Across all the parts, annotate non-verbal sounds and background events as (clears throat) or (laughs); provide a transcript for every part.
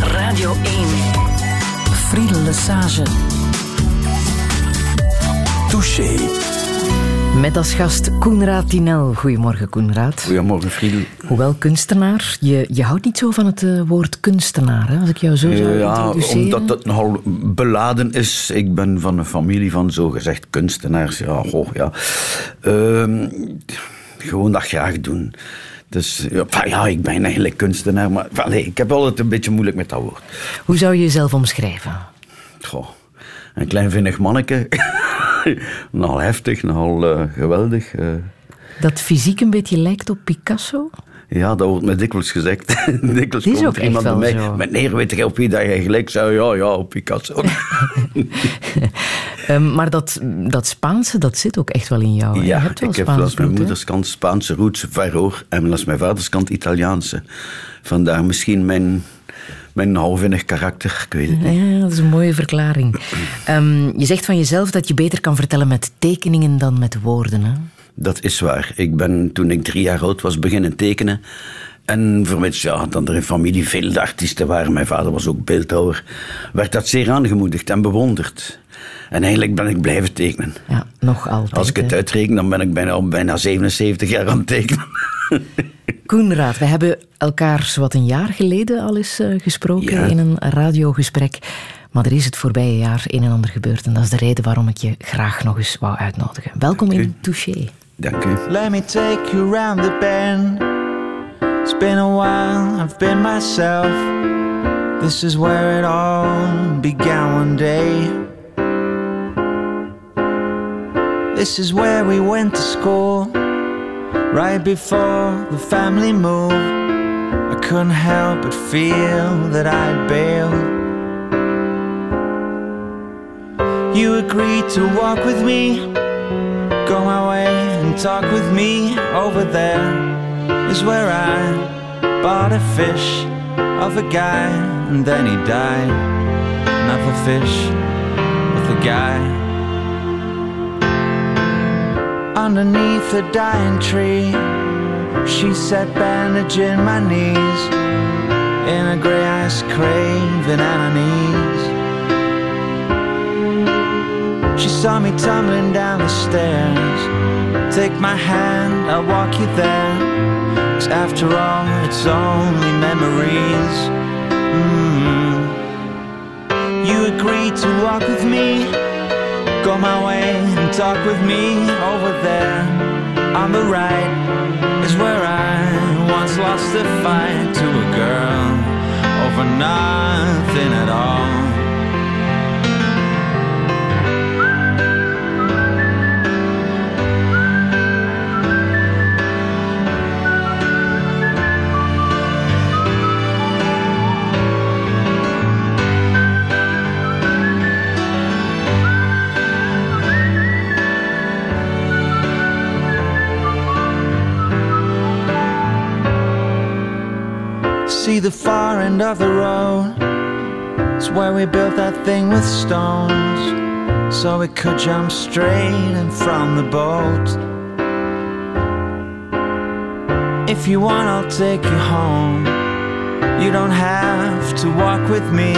Radio 1. Friedel Lesage. Touché. Met als gast Koenraad Tinel. Goedemorgen, Koenraad. Goedemorgen, Friedel. Hoewel kunstenaar, je, je houdt niet zo van het eh, woord kunstenaar, hè, als ik jou zo zou Ja, introduceren. omdat het nogal beladen is. Ik ben van een familie van zogezegd kunstenaars. Ja, goh, ja. Ehm, gewoon dat graag doen. Dus ja, ik ben eigenlijk kunstenaar, maar allee, ik heb altijd een beetje moeilijk met dat woord. Hoe zou je jezelf omschrijven? Goh, een klein vinnig manneke. (laughs) nogal heftig, nogal eh, geweldig. eh. Dat fysiek een beetje lijkt op Picasso? Ja, dat wordt me dikwijls gezegd. (laughs) dikwijls is komt er iemand bij mij. zo. Meneer, weet je op wie dat je gelijk zou? Ja, ja, op Picasso. (laughs) (laughs) Ehm, maar dat, dat Spaanse, dat zit ook echt wel in jou. hè? Ja, je hebt wel ik heb langs mijn moeders kant Spaanse roots, Verhoor, en langs mijn vaders kant Italiaanse. Vandaar misschien mijn, mijn halfvinnig karakter, ik weet het niet. Ja, dat is een mooie verklaring. (clears throat) Ehm, je zegt van jezelf dat je beter kan vertellen met tekeningen dan met woorden. Hè? Dat is waar. Ik ben toen ik drie jaar oud was beginnen tekenen. En vermits ja, dat er in familie veel artiesten waren, mijn vader was ook beeldhouwer, werd dat zeer aangemoedigd en bewonderd. En eigenlijk ben ik blijven tekenen. Ja, nog altijd. Als ik het hè. uitreken, dan ben ik bijna, bijna 77 jaar aan het tekenen. (laughs) Koenraad, we hebben elkaar zowat een jaar geleden al eens eh, gesproken Ja. in een radiogesprek. Maar er is het voorbije jaar een en ander gebeurd. En dat is de reden waarom ik je graag nog eens wou uitnodigen. Welkom in Touché. Dank. Let me take you round the bend. It's been a while, I've been myself. This is where it all began one day. This is where we went to school, right before the family moved. I couldn't help but feel that I'd bailed. You agreed to walk with me, go my way and talk with me. Over there is where I bought a fish of a guy, and then he died. Not the fish, but the guy. Underneath a dying tree, she said, bandaging my knees in a grey ice craving knees. She saw me tumbling down the stairs. Take my hand, I'll walk you there. 'Cause after all, it's only memories. Mm. You agreed to walk with me, go my way and talk with me over there. On the right is where I once lost a fight to a girl over nothing at all. The far end of the road. It's where we built that thing with stones. So we could jump straight in from the boat. If you want, I'll take you home. You don't have to walk with me.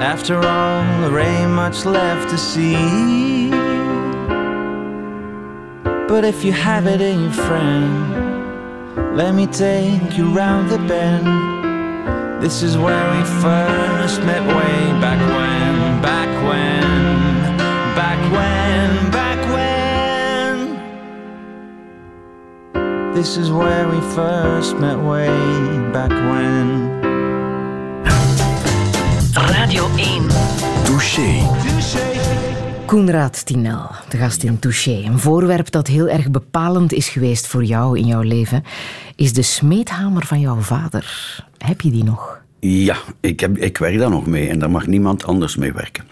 After all, there ain't much left to see. But if you have it in your friend, let me take you round the bend. This is where we first met way back when, back when, back when, back when. This is where we first met way back when. Radio 1. Touché. Koenraad Tinel, de gast in Touché. Een voorwerp dat heel erg bepalend is geweest voor jou in jouw leven, is de smeedhamer van jouw vader. Heb je die nog? Ja, ik, heb, ik werk daar nog mee en daar mag niemand anders mee werken.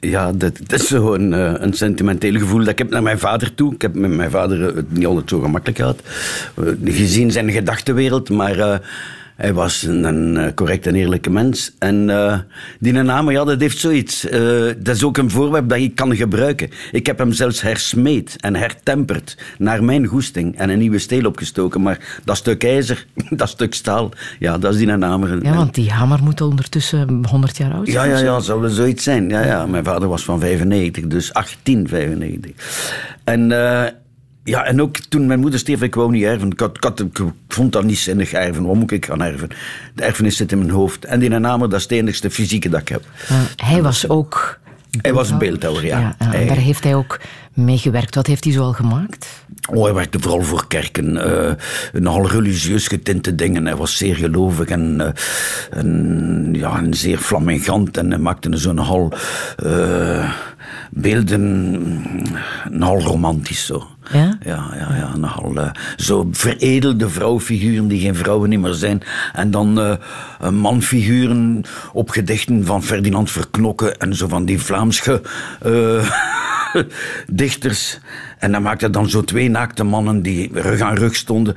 Ja, dat, dat is een, eh, een sentimenteel gevoel dat ik heb naar mijn vader toe. Ik heb met mijn vader het niet altijd zo gemakkelijk gehad. Eh, Gezien zijn gedachtenwereld, maar eh, Hij was een, een eh, correct en eerlijke mens. En uh, die naam, ja, dat heeft zoiets. Uh, dat is ook een voorwerp dat ik kan gebruiken. Ik heb hem zelfs hersmeed en hertemperd naar mijn goesting en een nieuwe steel opgestoken. Maar dat stuk ijzer, (laughs) dat stuk staal, ja, dat is die naam. Ja, want die hamer moet ondertussen 100 jaar oud zijn. Ja, ja, ja, zou wel zoiets zijn. Ja, ja. Mijn vader was van 95, dus 1895. En... Ja, en ook toen mijn moeder stierf, ik wou niet erven. Ik, had, ik, had, ik vond dat niet zinnig erven. Wat moet ik gaan erven? De erfenis zit in mijn hoofd. En die naam, dat is het enigste fysieke dat ik heb. hij was ook... Hij was beeldhouwer, ja. ja, ja Daar heeft hij ook mee gewerkt. Wat heeft hij zo al gemaakt? Oh, hij werkte vooral voor kerken. Uh, nogal religieus getinte dingen. Hij was zeer gelovig en, uh, en ja, en zeer flamingant. En hij maakte zo'n hal uh, beelden, nogal romantisch zo. Ja? Ja, ja, ja nogal uh, zo veredelde vrouwfiguren die geen vrouwen niet meer zijn. En dan uh, manfiguren op gedichten van Ferdinand Verknokken en zo van die Vlaamse (laughs) dichters. En dan maakte dan zo twee naakte mannen die rug aan rug stonden,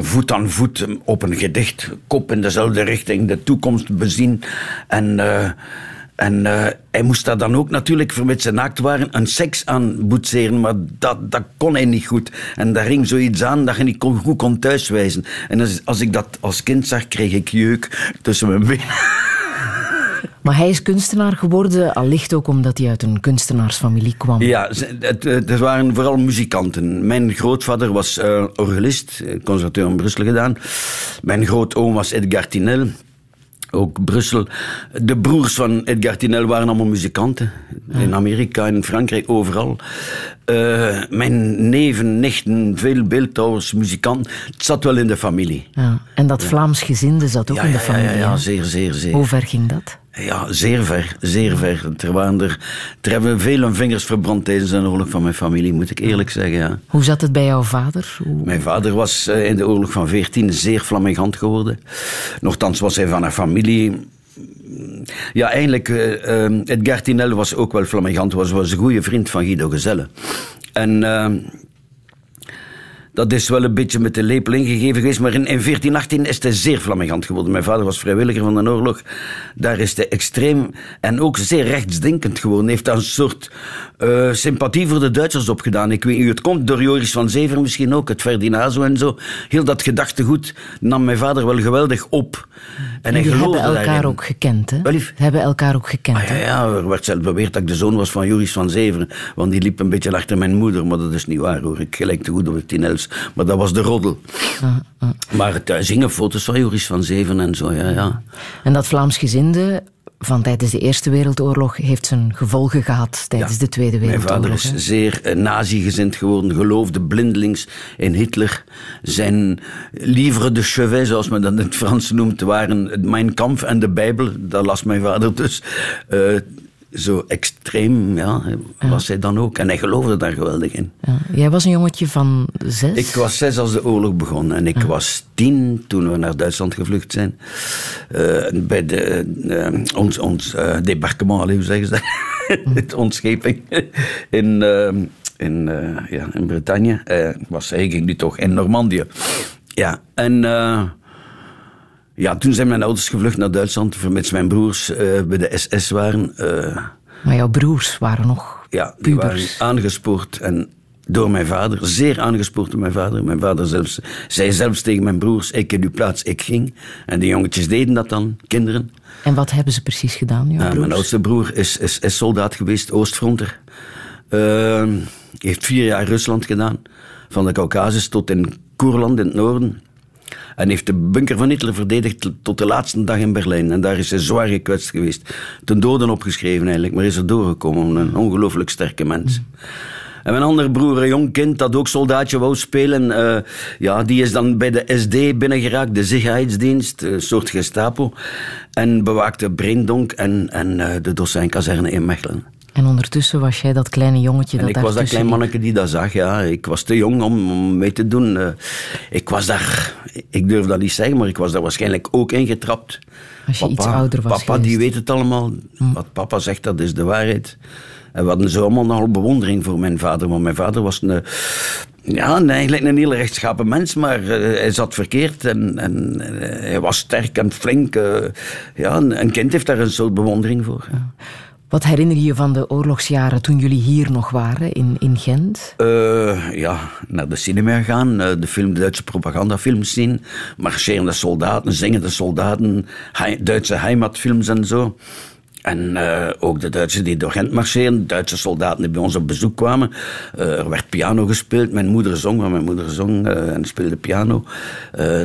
voet aan voet op een gedicht, kop in dezelfde richting, de toekomst bezien. En en uh, hij moest daar dan ook natuurlijk, vermits ze naakt waren, een seks aan boetseren. Maar dat, dat kon hij niet goed. En daar ging zoiets aan dat je niet kon, goed kon thuiswijzen. En als, als ik dat als kind zag, kreeg ik jeuk tussen mijn benen. (laughs) Maar hij is kunstenaar geworden, allicht ook omdat hij uit een kunstenaarsfamilie kwam. Ja, het, het waren vooral muzikanten. Mijn grootvader was uh, organist, conservateur in Brussel gedaan. Mijn grootoom was Edgar Tinel ook Brussel. De broers van Edgar Tinel waren allemaal muzikanten. In Amerika, in Frankrijk, overal. Uh, mijn neven, nichten, veel beeldhouwers, muzikanten. Het zat wel in de familie. Ja. En dat Vlaams gezinde zat ook in de familie. Ja, ja, ja, zeer, zeer, zeer. Hoe ver ging dat? Ja, zeer ver, zeer ver. Er, waren er, er hebben veel vingers verbrand tijdens de oorlog van mijn familie, moet ik eerlijk zeggen. Ja. Hoe zat het bij jouw vader? Hoe... Mijn vader was eh, in de oorlog van 14 zeer flamingant geworden. Nochtans was hij van een familie ja, eigenlijk, uh, uh, Edgar Tinel was ook wel flamingant. Was, was een goede vriend van Guido Gezelle. En uh, dat is wel een beetje met de lepel ingegeven geweest. Maar in, in 1418 is hij zeer flamingant geworden. Mijn vader was vrijwilliger van de oorlog. Daar is hij extreem en ook zeer rechtsdenkend geworden. Heeft daar een soort uh, sympathie voor de Duitsers opgedaan. Ik weet niet hoe het komt. Door Joris van Zever misschien ook. Het Ferdinazo en zo. Heel dat gedachtegoed nam mijn vader wel geweldig op. En, hij hebben elkaar daarin. ook gekend, hè? Wel, hebben elkaar ook gekend, ah, ja, ja, er werd zelf beweerd dat ik de zoon was van Joris van Zever. Want die liep een beetje achter mijn moeder. Maar dat is niet waar, hoor. Ik gelijk te goed op het tinels. Maar dat was de roddel. Maar het uh, zingen foto's van Joris van Zeven en zo, ja, ja. En dat Vlaamsgezinde van tijdens de Eerste Wereldoorlog heeft zijn gevolgen gehad tijdens ja, de Tweede Wereldoorlog. Mijn vader is zeer uh, nazi-gezind geworden, geloofde blindelings in Hitler. Zijn livre de chevet, zoals men dat in het Frans noemt, waren Mijn Kampf en de Bijbel. Dat las mijn vader dus. Uh, zo extreem ja, was hij dan ook. En hij geloofde daar geweldig in. Ja. Jij was een jongetje van zes? Ik was zes als de oorlog begon. En ik was tien toen we naar Duitsland gevlucht zijn. Uh, bij de, uh, ons, ons uh, debarquement, hoe zeggen ze dat? (laughs) Mm. ontscheping in, in, ja, in Bretagne. was eigenlijk nu toch in Normandië. Ja, en... Ja, toen zijn mijn ouders gevlucht naar Duitsland, vermits mijn broers uh, bij de SS waren. Uh, maar jouw broers waren nog Ja, die waren aangespoord en door mijn vader, zeer aangespoord door mijn vader. Mijn vader zelfs, zei zelfs tegen mijn broers, ik in uw plaats, ik ging. En die jongetjes deden dat dan, kinderen. En wat hebben ze precies gedaan, jouw Mijn oudste broer is, is, is soldaat geweest, Oostfronter. Uh, heeft vier jaar Rusland gedaan, van de Caucasus tot in Koerland in het noorden. En heeft de bunker van Hitler verdedigd tot de laatste dag in Berlijn. En daar is hij zwaar gekwetst geweest. Ten doden opgeschreven eigenlijk, maar is er doorgekomen. Een ongelooflijk sterke mens. En mijn andere broer, een jong kind dat ook soldaatje wou spelen, uh, ja, die is dan bij de SD binnengeraakt, de Sicherheidsdienst, een soort Gestapo. En bewaakte Breendonk en, en uh, de Dossijnkazerne in Mechelen. En ondertussen was jij dat kleine jongetje dat en ik was dat klein manneke die dat zag, ja. Ik was te jong om, om mee te doen. Uh, ik was daar, ik durf dat niet zeggen, maar ik was daar waarschijnlijk ook ingetrapt. Als je papa, iets ouder was Papa, die weet het allemaal. Hm. Wat papa zegt, dat is de waarheid. En we hadden zo allemaal nogal bewondering voor mijn vader. Want mijn vader was een, ja, een, eigenlijk een heel rechtschapen mens, maar eh, hij zat verkeerd en, en eh, hij was sterk en flink. eh, ja, een, een kind heeft daar een soort bewondering voor. ja. Wat herinner je je van de oorlogsjaren toen jullie hier nog waren, in, in Gent? Eh, ja, naar de cinema gaan, eh, de, film, de Duitse propagandafilms zien, marcherende soldaten, zingende soldaten, Duitse heimatfilms en zo. En eh, ook de Duitsers die door Gent marcheren, Duitse soldaten die bij ons op bezoek kwamen. Eh, er werd piano gespeeld, mijn moeder zong, want mijn moeder zong eh, en speelde piano.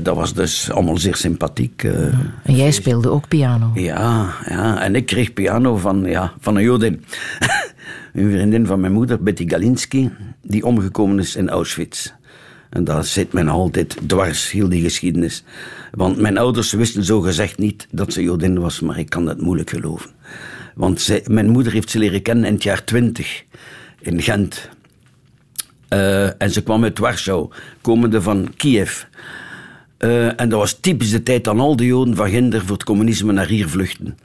Dat was dus allemaal zeer sympathiek. En jij speelde ook piano. Ja, ja, en ik kreeg piano van, ja, van een Jodin. (laughs) een vriendin van mijn moeder, Betty Galinski, die omgekomen is in Auschwitz. En dat zit nog altijd dwars, heel die geschiedenis. Want mijn ouders wisten zo gezegd niet dat ze Jodin was, maar ik kan dat moeilijk geloven. Want mijn moeder heeft ze leren kennen in het jaar 20 in Gent. Eh, en ze kwam uit Warschau, komende van Kiev. Eh, en dat was typisch de tijd dat al de Joden van Ginder voor het communisme naar hier vluchten.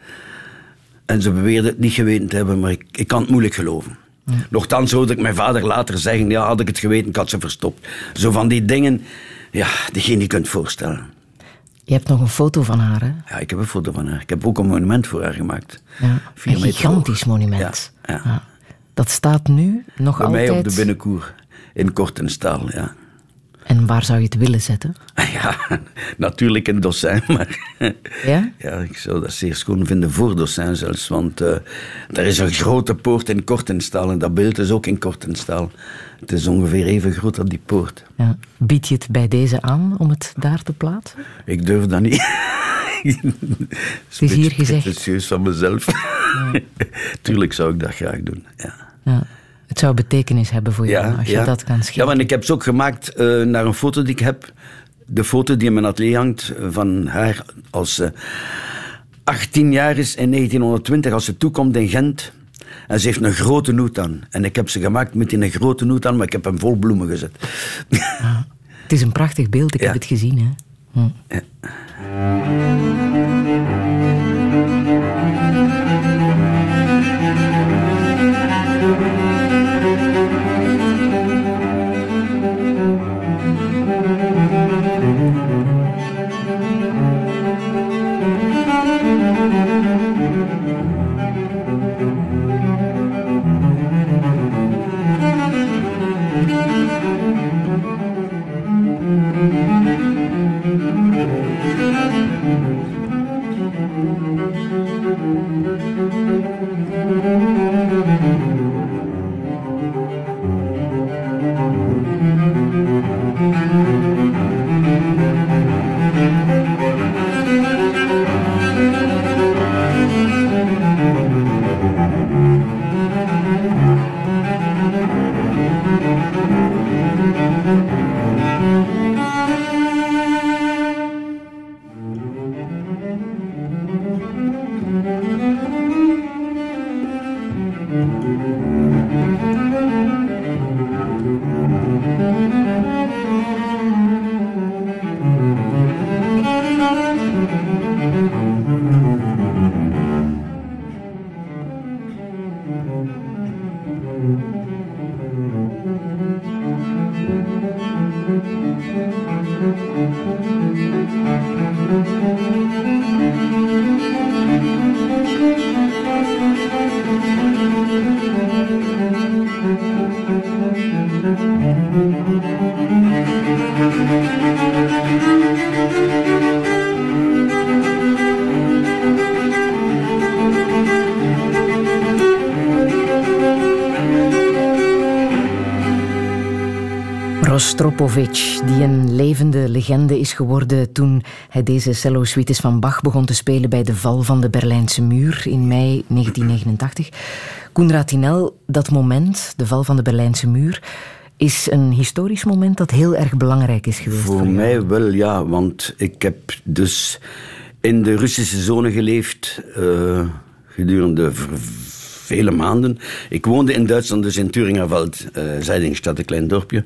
En ze beweerden het niet geweten te hebben, maar ik, ik kan het moeilijk geloven. Nochtans hoorde ik mijn vader later zeggen, ja, had ik het geweten, ik had ze verstopt. Zo van die dingen, ja, die je niet kunt voorstellen. Je hebt nog een foto van haar, hè? Ja, ik heb een foto van haar. Ik heb ook een monument voor haar gemaakt. Ja. Een gigantisch hoog. monument. Ja, ja. Dat staat nu nog Bij altijd. mij op de binnenkoer in Kortenstaal, ja. En waar zou je het willen zetten? Ja, (laughs) natuurlijk een dossin, maar... (laughs) Ja? Ja, ik zou dat zeer schoon vinden voor dossin zelfs, want eh er is een grote poort in Kortenstaal en dat beeld is ook in Kortenstaal. Het is ongeveer even groot als die poort. ja. Bied je het bij deze aan om het daar te plaatsen? Ik durf dat niet. (laughs) het is hier gezegd. Pretentieus van mezelf. Tuurlijk zou ik dat graag doen, ja. Ja. Het zou betekenis hebben voor jou als je dat kan Ja, schilderen. want ik heb ze ook gemaakt eh, naar een foto die ik heb. De foto die in mijn atelier hangt eh, van haar als ze 18 jaar is in 1920, als ze toekomt in Gent. En ze heeft een grote hoed aan. En ik heb ze gemaakt met die een grote hoed aan, maar ik heb hem vol bloemen gezet. Het is een prachtig beeld, ik Ja. heb het gezien. Hè? Hm. Thank you. Rostropovich, die een levende legende is geworden toen hij deze cello-suites van Bach begon te spelen bij de val van de Berlijnse muur in mei 1989. Koenraad Tinel, dat moment, de val van de Berlijnse muur, is een historisch moment dat heel erg belangrijk is geweest. Voor jou. mij wel, ja, want ik heb dus in de Russische zone geleefd eh, gedurende vele maanden. Ik woonde in Duitsland, dus in Thuringerveld, eh Zeidingstad, een klein dorpje.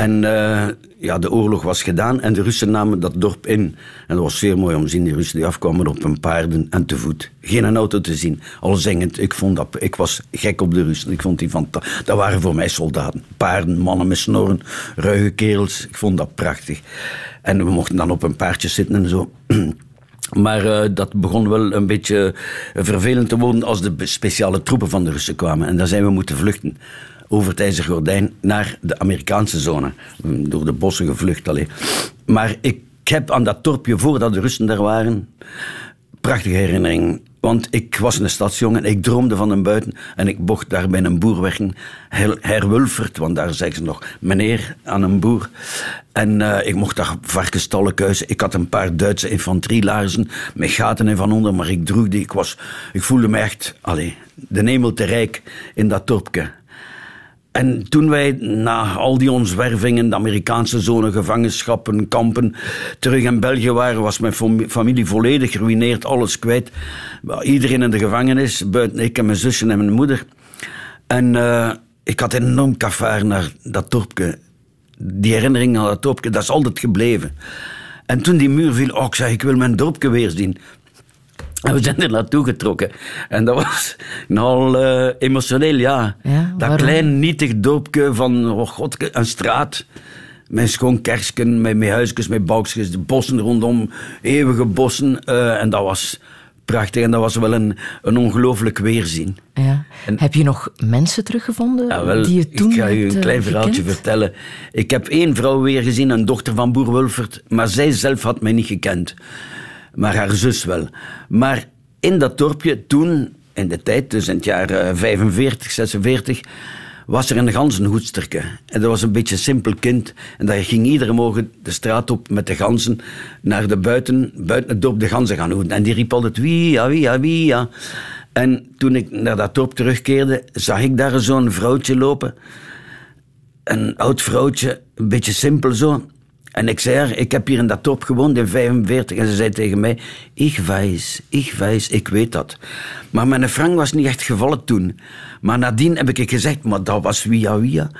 En eh, ja, de oorlog was gedaan en de Russen namen dat dorp in. En dat was zeer mooi om te zien. Die Russen die afkwamen op hun paarden en te voet. Geen auto te zien, al zingend. Ik, vond dat, ik was gek op de Russen. Ik vond die van, dat waren voor mij soldaten. Paarden, mannen met snorren, ruige kerels. Ik vond dat prachtig. En we mochten dan op een paardje zitten en zo. (clears throat) Maar uh, dat begon wel een beetje vervelend te worden als de speciale troepen van de Russen kwamen. En dan zijn we moeten vluchten over het IJzeren Gordijn naar de Amerikaanse zone. Door de bossen gevlucht. Allee. Maar ik heb aan dat dorpje, voordat de Russen daar waren, prachtige herinnering. Want ik was een stadsjongen, ik droomde van een buiten en ik mocht daar bij een boer werken, Herwulfert, want daar zeggen ze nog meneer aan een boer. En uh, ik mocht daar varkenstallen kuisen. Ik had een paar Duitse infanterielaarzen met gaten in van onder, maar ik droeg die. Ik, was, ik voelde me echt, allez, de hemel te rijk in dat dorpje. En toen wij na al die onzwervingen, de Amerikaanse zone, gevangenschappen, kampen, terug in België waren, was mijn familie volledig geruineerd, alles kwijt. Iedereen in de gevangenis, buiten ik en mijn zusje en mijn moeder. En uh, ik had enorm kaffaar naar dat dorpje. Die herinnering aan dat dorpje, dat is altijd gebleven. En toen die muur viel, oh, ik zei, ik wil mijn dorpje weer zien. En we zijn er naartoe getrokken. En dat was nogal uh, emotioneel, ja. ja dat klein, nietig dorpje van, oh god, een straat. Met schoon kersken, met, met huisjes, met boukjes, de bossen rondom, eeuwige bossen. Uh, en dat was prachtig en dat was wel een, een ongelooflijk weerzien. Ja. heb je nog mensen teruggevonden ja, wel, die je toen Ik ga je een uh, klein verhaaltje vertellen. Ik heb één vrouw weer gezien, een dochter van boer Wulfert, maar zij zelf had mij niet gekend maar haar zus wel. Maar in dat dorpje toen, in de tijd, dus in het jaar 45, 46, was er een ganzenhoedsterke. En dat was een beetje simpel kind. En daar ging iedere morgen de straat op met de ganzen naar de buiten, buiten het dorp de ganzen gaan hoeden. En die riep altijd wie, ja, wie, ja, wie, ja. En toen ik naar dat dorp terugkeerde, zag ik daar zo'n vrouwtje lopen. Een oud vrouwtje, een beetje simpel zo. En ik zei haar, ik heb hier in dat dorp gewoond in 45. En ze zei tegen mij, ik wijs, ik wijs, ik weet dat. Maar mijn frank was niet echt gevallen toen. Maar nadien heb ik gezegd, maar dat was via via.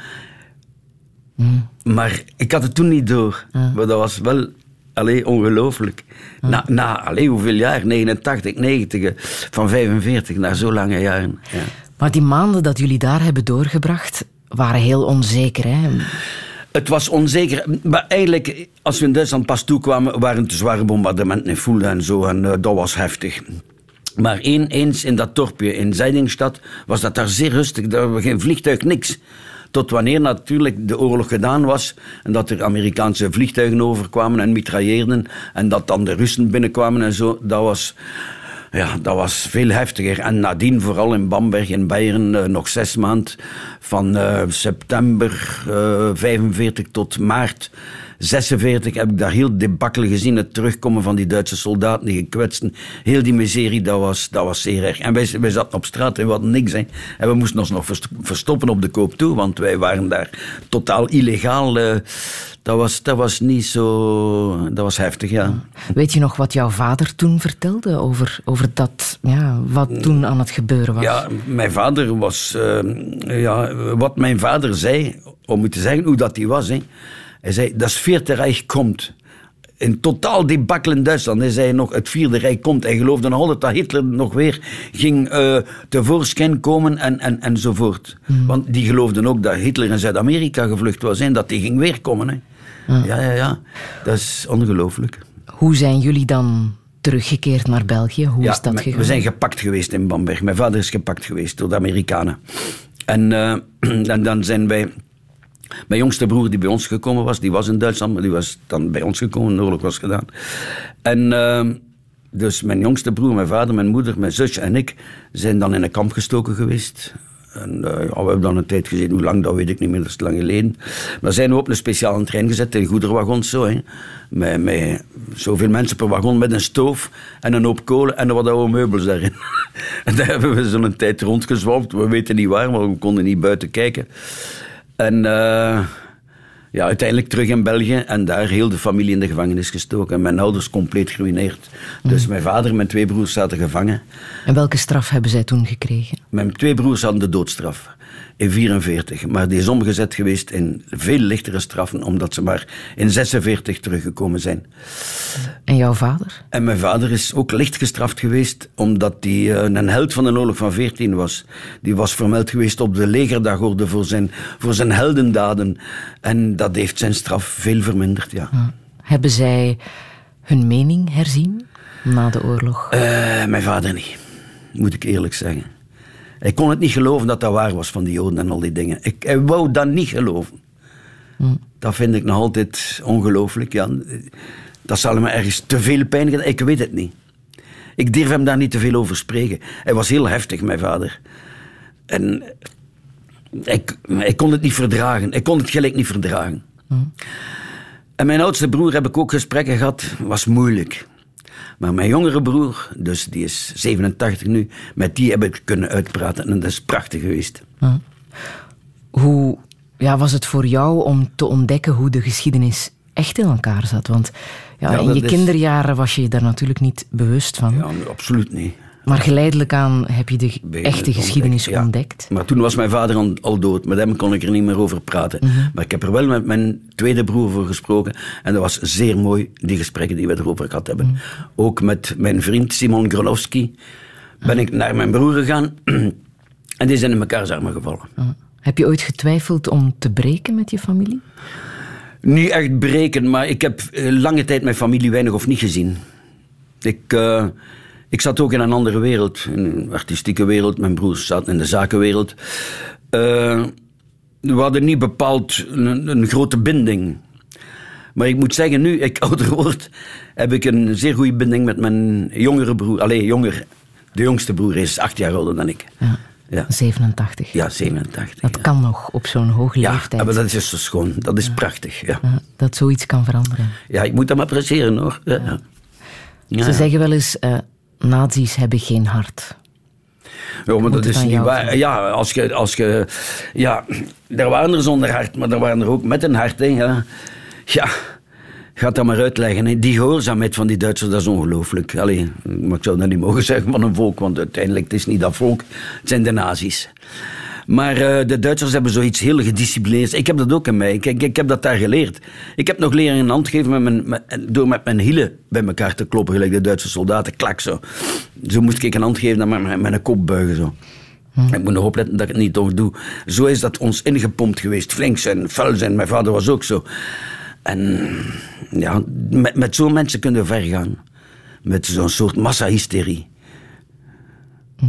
Mm. Maar ik had het toen niet door. Mm. Maar dat was wel allee, ongelooflijk. Mm. Na, na allee, hoeveel jaar? 89, 90, van 45 naar zo lange jaren. Ja. Maar die maanden dat jullie daar hebben doorgebracht, waren heel onzeker, hè? Het was onzeker. Maar eigenlijk, als we in Duitsland pas toekwamen, waren het zware bombardementen in Fulda en zo. En uh, dat was heftig. Maar één, eens in dat dorpje in Zeidingstad was dat daar zeer rustig. Daar was geen vliegtuig, niks. Tot wanneer natuurlijk de oorlog gedaan was en dat er Amerikaanse vliegtuigen overkwamen en mitrailleerden en dat dan de Russen binnenkwamen en zo. Dat was ja, dat was veel heftiger. En nadien, vooral in Bamberg in Beieren, uh, nog zes maanden. Van uh, september uh, eh, 45 tot maart 46 heb ik daar heel debakkel gezien. Het terugkomen van die Duitse soldaten, die gekwetsten. Heel die miserie, dat was, dat was zeer erg. En wij, wij zaten op straat en we hadden niks. Hè. En we moesten ons nog verstoppen op de koop toe, want wij waren daar totaal illegaal. Uh, dat was, dat was niet zo... Dat was heftig, ja. Weet je nog wat jouw vader toen vertelde over, over dat, ja, wat toen aan het gebeuren was? Ja, mijn vader was... Uh, ja, wat mijn vader zei, om te zeggen hoe dat hij was... Hè. Hij zei, dat Vierde Rijk komt. In totaal debakkel in Duitsland. Hij zei nog, het Vierde Rijk komt. Hij geloofde nog altijd dat Hitler nog weer ging uh, tevoorschijn komen en, en, enzovoort. Hmm. Want die geloofden ook dat Hitler in Zuid-Amerika gevlucht was en dat hij ging weer komen. Hè. Ja, ja, ja. Dat is ongelooflijk. Hoe zijn jullie dan teruggekeerd naar België? Hoe is dat gegaan? We zijn gepakt geweest in Bamberg. Mijn vader is gepakt geweest door de Amerikanen. En, uh, (clears throat) en dan zijn wij mijn jongste broer die bij ons gekomen was, die was in Duitsland, maar die was dan bij ons gekomen, de oorlog was gedaan. En uh, dus mijn jongste broer, mijn vader, mijn moeder, mijn zusje en ik zijn dan in een kamp gestoken geweest. En uh, ja, we hebben dan een tijd gezien, hoe lang, dat weet ik niet meer, dat is lang geleden. Maar zijn we op een speciale trein gezet, in goederwagons zo. Hè. Met, met zoveel mensen per wagon, met een stoof en een hoop kolen en wat oude meubels daarin. (laughs) en daar hebben we zo'n tijd rondgezwalpt. We weten niet waar, maar we konden niet buiten kijken. En uh, ja, uiteindelijk terug in België en daar heel de familie in de gevangenis gestoken. En mijn ouders compleet geruineerd. Dus mijn vader en mijn twee broers zaten gevangen. En welke straf hebben zij toen gekregen? Mijn twee broers hadden de doodstraf. In 44. Maar die is omgezet geweest in veel lichtere straffen, omdat ze maar in 46 teruggekomen zijn. En jouw vader? En mijn vader is ook licht gestraft geweest, omdat hij uh, een held van de oorlog van 14 was. Die was vermeld geweest op de legerdagorde voor zijn, voor zijn heldendaden. En dat heeft zijn straf veel verminderd, ja. Hm. Hebben zij hun mening herzien na de oorlog? Uh, mijn vader niet, moet ik eerlijk zeggen. Hij kon het niet geloven dat dat waar was van die Joden en al die dingen. Ik, hij wou dat niet geloven. Hm. Dat vind ik nog altijd ongelooflijk. Ja, dat zal hem ergens te veel pijn gedaan. Ik weet het niet. Ik durf hem daar niet te veel over spreken. Hij was heel heftig, mijn vader. En ik, ik kon het niet verdragen. Ik kon het gelijk niet verdragen. Hm. En mijn oudste broer heb ik ook gesprekken gehad. Was moeilijk. Maar mijn jongere broer, dus die is 87 nu, met die heb ik kunnen uitpraten en dat is prachtig geweest. Hm. Hoe ja, was het voor jou om te ontdekken hoe de geschiedenis echt in elkaar zat? Want ja, in je kinderjaren was je daar natuurlijk niet bewust van. Ja, absoluut niet. Maar geleidelijk aan heb je de echte geschiedenis ontdekt. Maar toen was mijn vader al dood. Met hem kon ik er niet meer over praten. Mhm. Maar ik heb er wel met mijn tweede broer over gesproken. En dat was zeer mooi, die gesprekken die we erover gehad hebben. Mhm. Ook met mijn vriend Simon Gronowski ben ik naar mijn broer gegaan. (clears throat) en die zijn in elkaar armen gevallen. Mhm. Heb je ooit getwijfeld om te breken met je familie? Niet echt breken, maar ik heb eh, lange tijd mijn familie weinig of niet gezien. Ik... Uh, ik zat ook in een andere wereld, in een artistieke wereld. Mijn broers zaten in de zakenwereld. Uh, we hadden niet bepaald een, een, grote binding. Maar ik moet zeggen, nu ik (laughs) ouder word, heb ik een zeer goede binding met mijn jongere broer. Alleen jonger. De jongste broer is acht jaar ouder dan ik. Ja. Ja. 87. Ja, 87. Dat kan nog op zo'n hoge ja, leeftijd. maar dat is zo schoon. Dat is prachtig. Ja. dat zoiets kan veranderen. Ja, ik moet dat maar appreciëren hoor. Ze zeggen wel eens, uh, nazi's hebben geen hart. Ja, maar dat is niet waar. Ja, als je, als je, ja, er waren er zonder hart, maar er waren er ook met een hart. Hè, ja. ja, ga dat maar uitleggen. Hè. Die gehoorzaamheid van die Duitsers, dat is ongelooflijk. Allee, maar ik zou dat niet mogen zeggen van een volk, want uiteindelijk het is niet dat volk, het zijn de nazi's. Maar uh, de Duitsers hebben zoiets heel gedisciplineerd. Ik heb dat ook in mij. Ik, ik, ik, heb dat daar geleerd. Ik heb nog leren een hand geven met mijn, met, door met mijn hielen bij elkaar te kloppen, gelijk de Duitse soldaten. Klak zo. Zo moest ik een hand geven en met, met, met een kop buigen zo. Hm. Ik moet nog opletten dat ik het niet toch doe. Zo is dat ons ingepompt geweest. Flink zijn, vuil zijn. Mijn vader was ook zo. En ja, met, met zo'n mensen kunnen we ver gaan. Met zo'n soort massahysterie. Hm.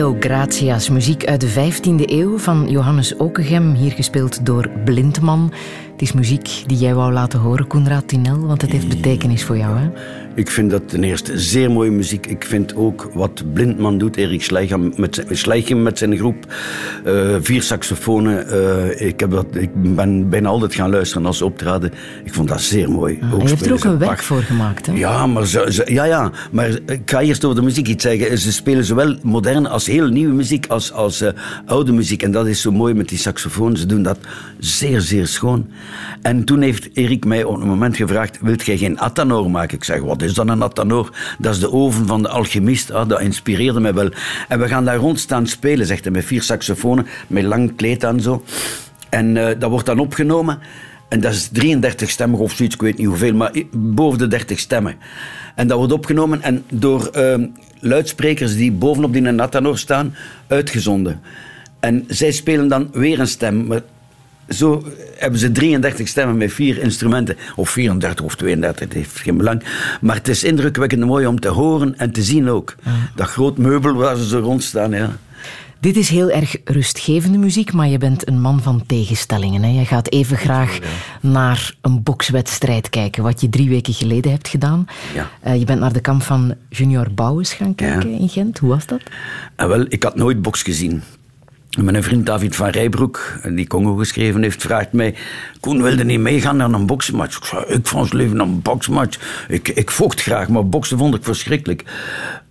Deo Gratias, muziek uit de 15e eeuw van Johannes Okegem, hier gespeeld door Blindman. Het is muziek die jij wou laten horen, Koenraad Tinel, want het heeft betekenis voor jou, hè? Ik vind dat ten eerste zeer mooie muziek. Ik vind ook wat Blindman doet, Erik Schleichem met, zijn- met zijn groep. Eh, vier saxofonen. eh, ik, heb dat, ik ben bijna altijd gaan luisteren als ze optraden. Ik vond dat zeer mooi. En je hebt er ook een werk voor gemaakt, hè? Ja, maar ze, ze- ja, ja, maar ik ga eerst over de muziek iets zeggen. Ze spelen zowel moderne als heel nieuwe muziek als, als eh, oude muziek. En dat is zo mooi met die saxofoon. Ze doen dat zeer, zeer schoon. En toen heeft Erik mij op een moment gevraagd, wilt jij geen Athanor maken? Ik zeg, wat is dan een Athanor? Dat is de oven van de alchemist. Ah, dat inspireerde mij wel. En we gaan daar rond staan spelen, zegt hij, met vier met lang kleed en zo. En eh, dat wordt dan opgenomen. En dat is 33 stemmen of zoiets, ik weet niet hoeveel, maar boven de 30 stemmen. En dat wordt opgenomen en door ehm, luidsprekers die bovenop die Nathanor staan, uitgezonden. En zij spelen dan weer een stem. Maar zo hebben ze 33 stemmen met vier instrumenten. Of 34 of 32, het heeft geen belang. Maar het is indrukwekkend mooi om te horen en te zien ook. Dat groot meubel waar ze zo rond staan, ja. Dit is heel erg rustgevende muziek, maar je bent een man van tegenstellingen. Hè? Je gaat even graag naar een bokswedstrijd kijken, wat je drie weken geleden hebt gedaan. Ja. Eh, je bent naar de kamp van Junior Bouwens gaan kijken Ja. in Gent. Hoe was dat? En wel, ik had nooit boks gezien. Mijn vriend David van Rijbroek, die Congo geschreven heeft, vraagt mij... Koen wilde niet meegaan naar een boksmatch. Ik zei, ik van leven een boksmatch. Ik, ik vocht graag, maar boksen vond ik verschrikkelijk.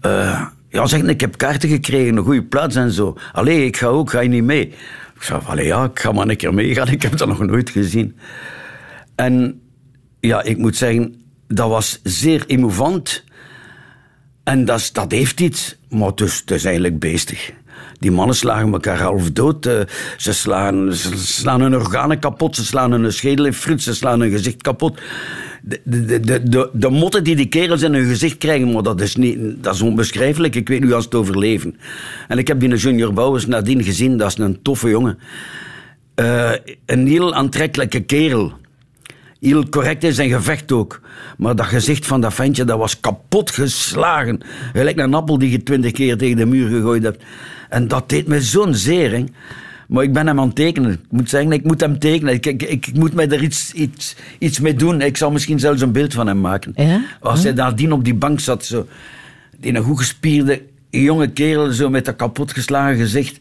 Eh, ja, zeg, ik heb kaarten gekregen, een goede plaats en zo. Allee, ik ga ook, ga je niet mee? Ik zei, allee, ja, ik ga maar een keer meegaan. (laughs) Ik heb dat nog nooit gezien. En ja, ik moet zeggen, dat was zeer émouvant. En dat, dat heeft iets, maar is, het is eigenlijk beestig. Die mannen slagen elkaar half dood. eh, Ze slaan, ze slaan hun organen kapot, ze slaan hun schedel in fruit, ze slaan hun gezicht kapot. De, de, de, de motten die die kerels in hun gezicht krijgen, maar dat is, niet, dat is onbeschrijfelijk. Ik weet nu als het overleven. En ik heb die Junior Bouwers nadien gezien, dat is een toffe jongen. Eh, een heel aantrekkelijke kerel. Heel correct in zijn gevecht ook. Maar dat gezicht van dat ventje, dat was kapot geslagen. Gelijk een appel die je twintig keer tegen de muur gegooid hebt. En dat deed me zo'n zering. Maar ik ben hem aan het tekenen. Ik moet zeggen, ik moet hem tekenen. Ik, ik, ik moet mij er iets, iets, iets mee doen. Ik zal misschien zelfs een beeld van hem maken. Ja? Als hij nadien op die bank zat, zo, die een goed gespierde jonge kerel, zo met dat kapotgeslagen gezicht.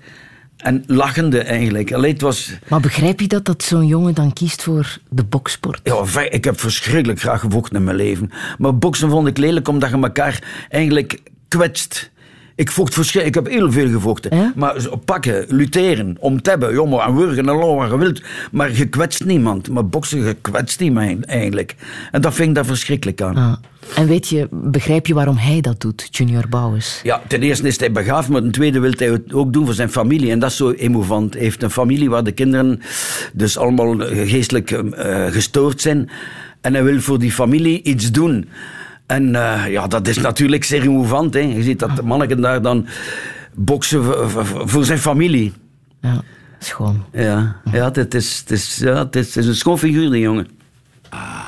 En lachende eigenlijk. Allee, het was... Maar begrijp je dat, dat zo'n jongen dan kiest voor de boksport? Ja, ik heb verschrikkelijk graag gevochten in mijn leven. Maar boksen vond ik lelijk omdat je elkaar eigenlijk kwetst. Ik vocht verschrikkelijk. Ik heb heel veel gevochten. Ja? Maar pakken, luteren, om te hebben, jongen, en wurgen en wat je wilt. Maar je kwetst niemand. Maar boksen, je kwetst niemand eigenlijk. En dat vind ik daar verschrikkelijk aan. Ah. En weet je, begrijp je waarom hij dat doet, Junior Bouwens? Ja, ten eerste is hij begaafd, maar ten tweede wil hij het ook doen voor zijn familie. En dat is zo émouvant. Hij heeft een familie waar de kinderen dus allemaal geestelijk eh, gestoord zijn. En hij wil voor die familie iets doen. En eh, ja, dat is natuurlijk zeer émouvant. Hè. Je ziet dat de manneken daar dan boksen voor, zijn familie. Ja, schoon. Ja, ja het, is, het, is, ja het, is, het is een schoon figuur, die jongen. Ooh,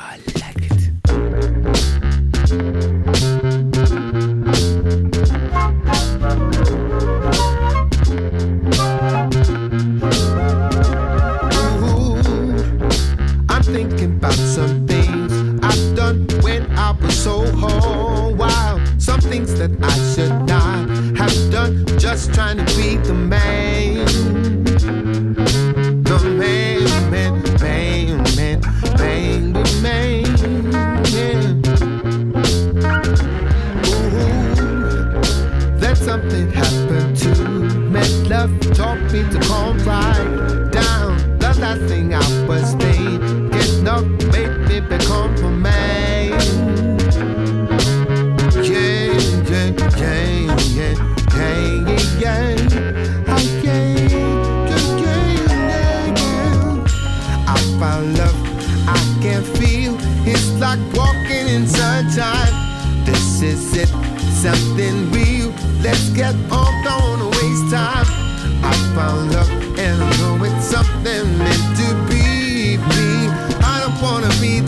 me to calm right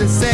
they say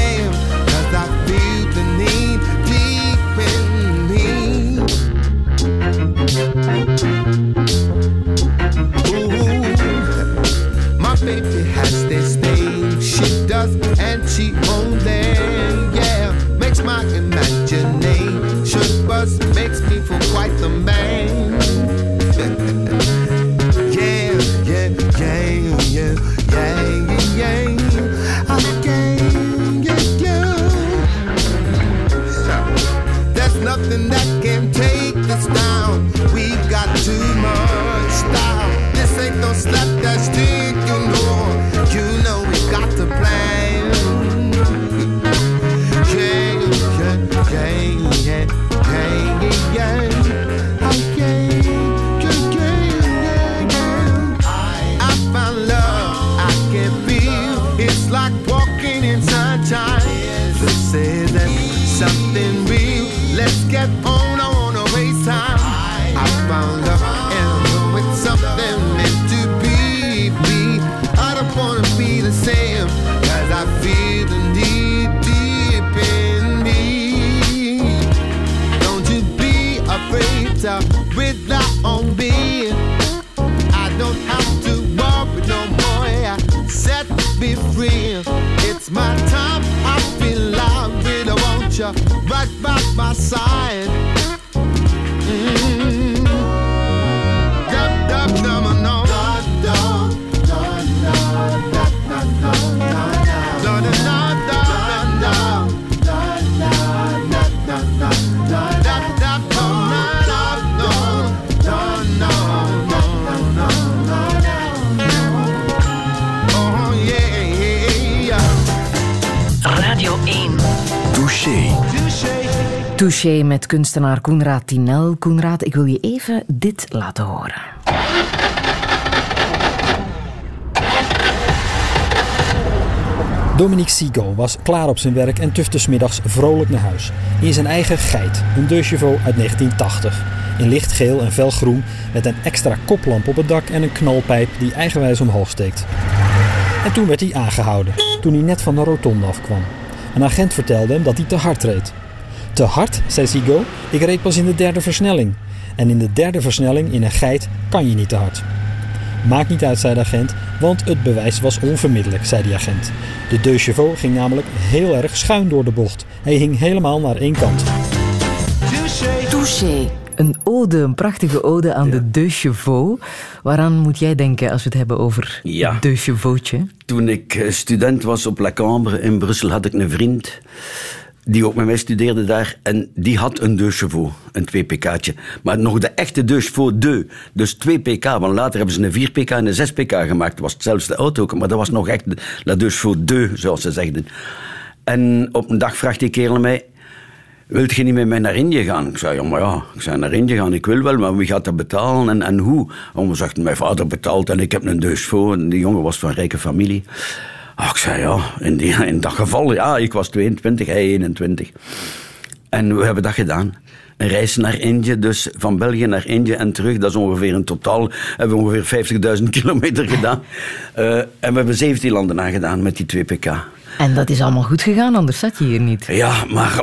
kunstenaar Koenraad Tinel. Koenraad, ik wil je even dit laten horen. Dominique Sigo was klaar op zijn werk en tufte middags vrolijk naar huis. In zijn eigen geit, een deux chevaux uit 1980. In lichtgeel en felgroen met een extra koplamp op het dak en een knalpijp die eigenwijs omhoog steekt. En toen werd hij aangehouden, toen hij net van de rotonde afkwam. Een agent vertelde hem dat hij te hard reed. Te hard, zei Sigo, ik reed pas in de derde versnelling. En in de derde versnelling in een geit kan je niet te hard. Maakt niet uit, zei de agent, want het bewijs was onvermiddelijk, zei de agent. De deux chevaux ging namelijk heel erg schuin door de bocht. Hij hing helemaal naar één kant. Touché. Een ode, een prachtige ode aan de deux chevaux. Waaraan moet jij denken als we het hebben over Ja. het deux? Toen ik eh, student was op La Cambre in Brussel, had ik een vriend die ook met mij studeerde daar. En die had een deux een 2pk'tje. Maar nog de echte deux 2. Dus 2 pk, want later hebben ze een 4 pk en een 6 pk gemaakt. Dat was hetzelfde auto, ook, maar dat was nog echt de- deux 2, zoals ze zegden. En op een dag vraagt die kerel mij... Wilt je niet met mij naar Indië gaan? Ik zei, ja, maar ja, ik zei naar Indië gaan, ik wil wel, maar wie gaat dat betalen en, en hoe? En we zegt, mijn vader betaalt en ik heb een deux chevaux. En die jongen was van rijke familie. Ah, ik zei, ja, in, die, in dat geval, ja, ik was 22, hij 21. En we hebben dat gedaan. Een reis naar Indië, dus van België naar Indië en terug. Dat is ongeveer in totaal, hebben we ongeveer 50.000 (laughs) kilometer gedaan. Eh, en we hebben 17 landen aangedaan met die 2 pk. En dat is allemaal goed gegaan, anders zat je hier niet. Ja, maar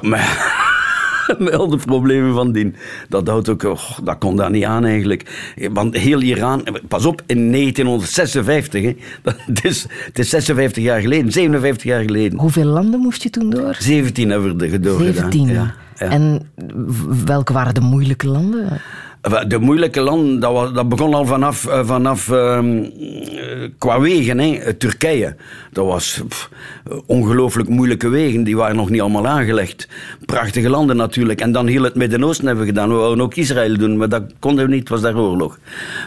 (laughs) met al de problemen van dien. Dat houdt ook, och, dat kon daar niet aan eigenlijk. Want heel Iran, pas op, in 1956, hè, (laughs) dat, het, is, het is 56 jaar geleden, 57 jaar geleden. Hoeveel landen moest je toen door? 17 hebben we er doorgedaan. 17. Ja, ja. En welke waren de moeilijke landen? De moeilijke landen, dat, was, dat begon al vanaf, eh, vanaf ehm, eh, qua wegen. Hè. Eh, Turkije, dat was ongelooflijk moeilijke wegen. Die waren nog niet allemaal aangelegd. Prachtige landen natuurlijk. En dan heel het Midden-Oosten hebben we gedaan. We wouden ook Israël doen, maar dat konden we niet, was daar oorlog.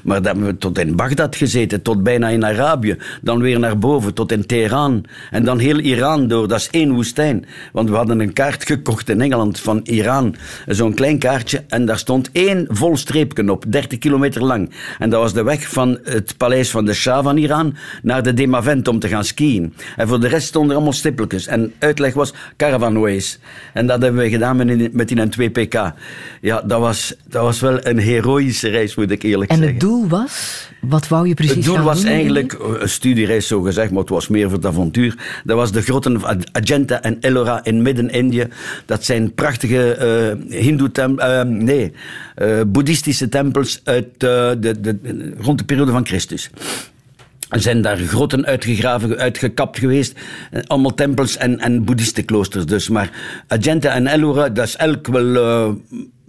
Maar dan hebben we tot in Bagdad gezeten, tot bijna in Arabië. Dan weer naar boven, tot in Teheran. En dan heel Iran door, dat is één woestijn. Want we hadden een kaart gekocht in Engeland van Iran. Zo'n klein kaartje. En daar stond één vol streepje op, 30 kilometer lang. En dat was de weg van het paleis van de Shah van Iran naar de Demavent om te gaan skiën. En voor de rest stonden er allemaal stippeltjes. En uitleg was Caravanways. En dat hebben we gedaan met, die- met die 2 pk. Ja, dat was, dat was wel een heroïsche reis, moet ik eerlijk En zeggen. het doel was? Wat wou je precies Het doel was doen eigenlijk een studiereis, zo gezegd, maar het was meer voor het avontuur. Dat was de grotten van Ajanta en Ellora in Midden-Indië. Dat zijn prachtige eh hindoe-tempels, nee, eh, boeddhistische tempels uit eh, de, de, rond de periode van Christus. Er zijn daar grotten uitgegraven, uitgekapt geweest. Eh, Allemaal tempels en, en boeddhistenkloosters dus. Maar Ajanta en Ellora, dat is elk wel eh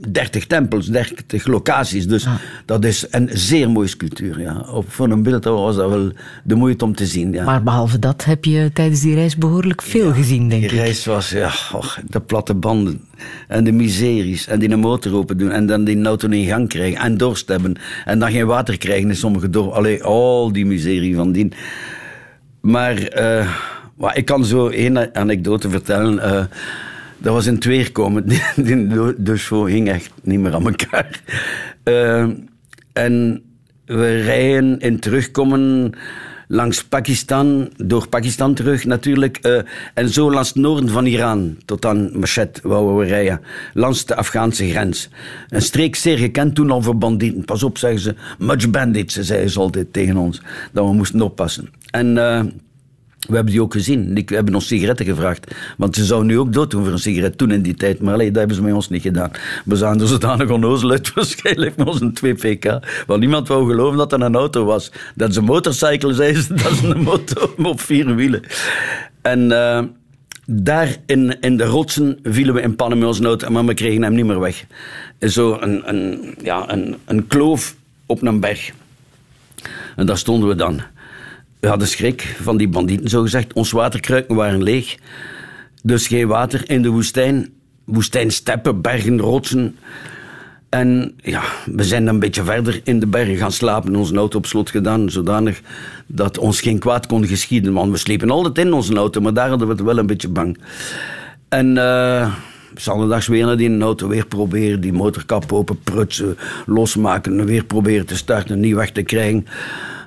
30 tempels, 30 locaties. Dus dat is een zeer mooie sculptuur. Ja. Op, voor een beeld was dat wel de moeite om te zien. Ja. Maar behalve dat heb je tijdens die reis behoorlijk veel gezien, denk Die ik. reis was, ja, och, de platte banden en de miseries en die een motor open doen en dan die auto in gang krijgen en dorst hebben en dan geen water krijgen in sommige dorpen. Allee, al die miserie van die. Maar eh, maar ik kan zo één anekdote vertellen. eh, dat was in twee komen. (laughs) Die dus hing echt niet meer aan elkaar. Eh, en we rijden in terugkomen langs Pakistan, door Pakistan terug natuurlijk. eh, en zo langs het noorden van Iran, tot aan Mashet wouden we rijden. Langs de Afghaanse grens. Een streek zeer gekend toen al voor bandieten. Pas op, zeggen ze. Much bandits, zeiden ze altijd tegen ons. Dat we moesten oppassen. En... eh, we hebben die ook gezien. Die- hebben ons sigaretten gevraagd. Want ze zouden nu ook dood doen voor een sigaret toen in die tijd. Maar allee, dat hebben ze met ons niet gedaan. We zagen er zodanig onnozel uit (laughs) waarschijnlijk met ons een 2 pk. Want niemand wou geloven dat dat een auto was. Dat is een motorcycle, zeiden ze. (laughs) Dat is een motor op vier wielen. En eh, daar in, in de rotsen vielen we in pannen met onze auto. Maar we kregen hem niet meer weg. Zo een, een, ja, een, een kloof op een berg. En daar stonden we dan. We hadden schrik van die bandieten, zo gezegd. Ons waterkruiken waren leeg. Dus geen water in de woestijn. Woestijnsteppen, bergen, rotsen. En ja, we zijn een beetje verder in de bergen gaan slapen. Onze auto op slot gedaan, zodanig dat ons geen kwaad kon geschieden. Want we sliepen altijd in onze auto, maar daar hadden we het wel een beetje bang. En eh zondags weer naar die auto weer proberen, die motorkap open prutsen, losmaken, weer proberen te starten, niet weg te krijgen.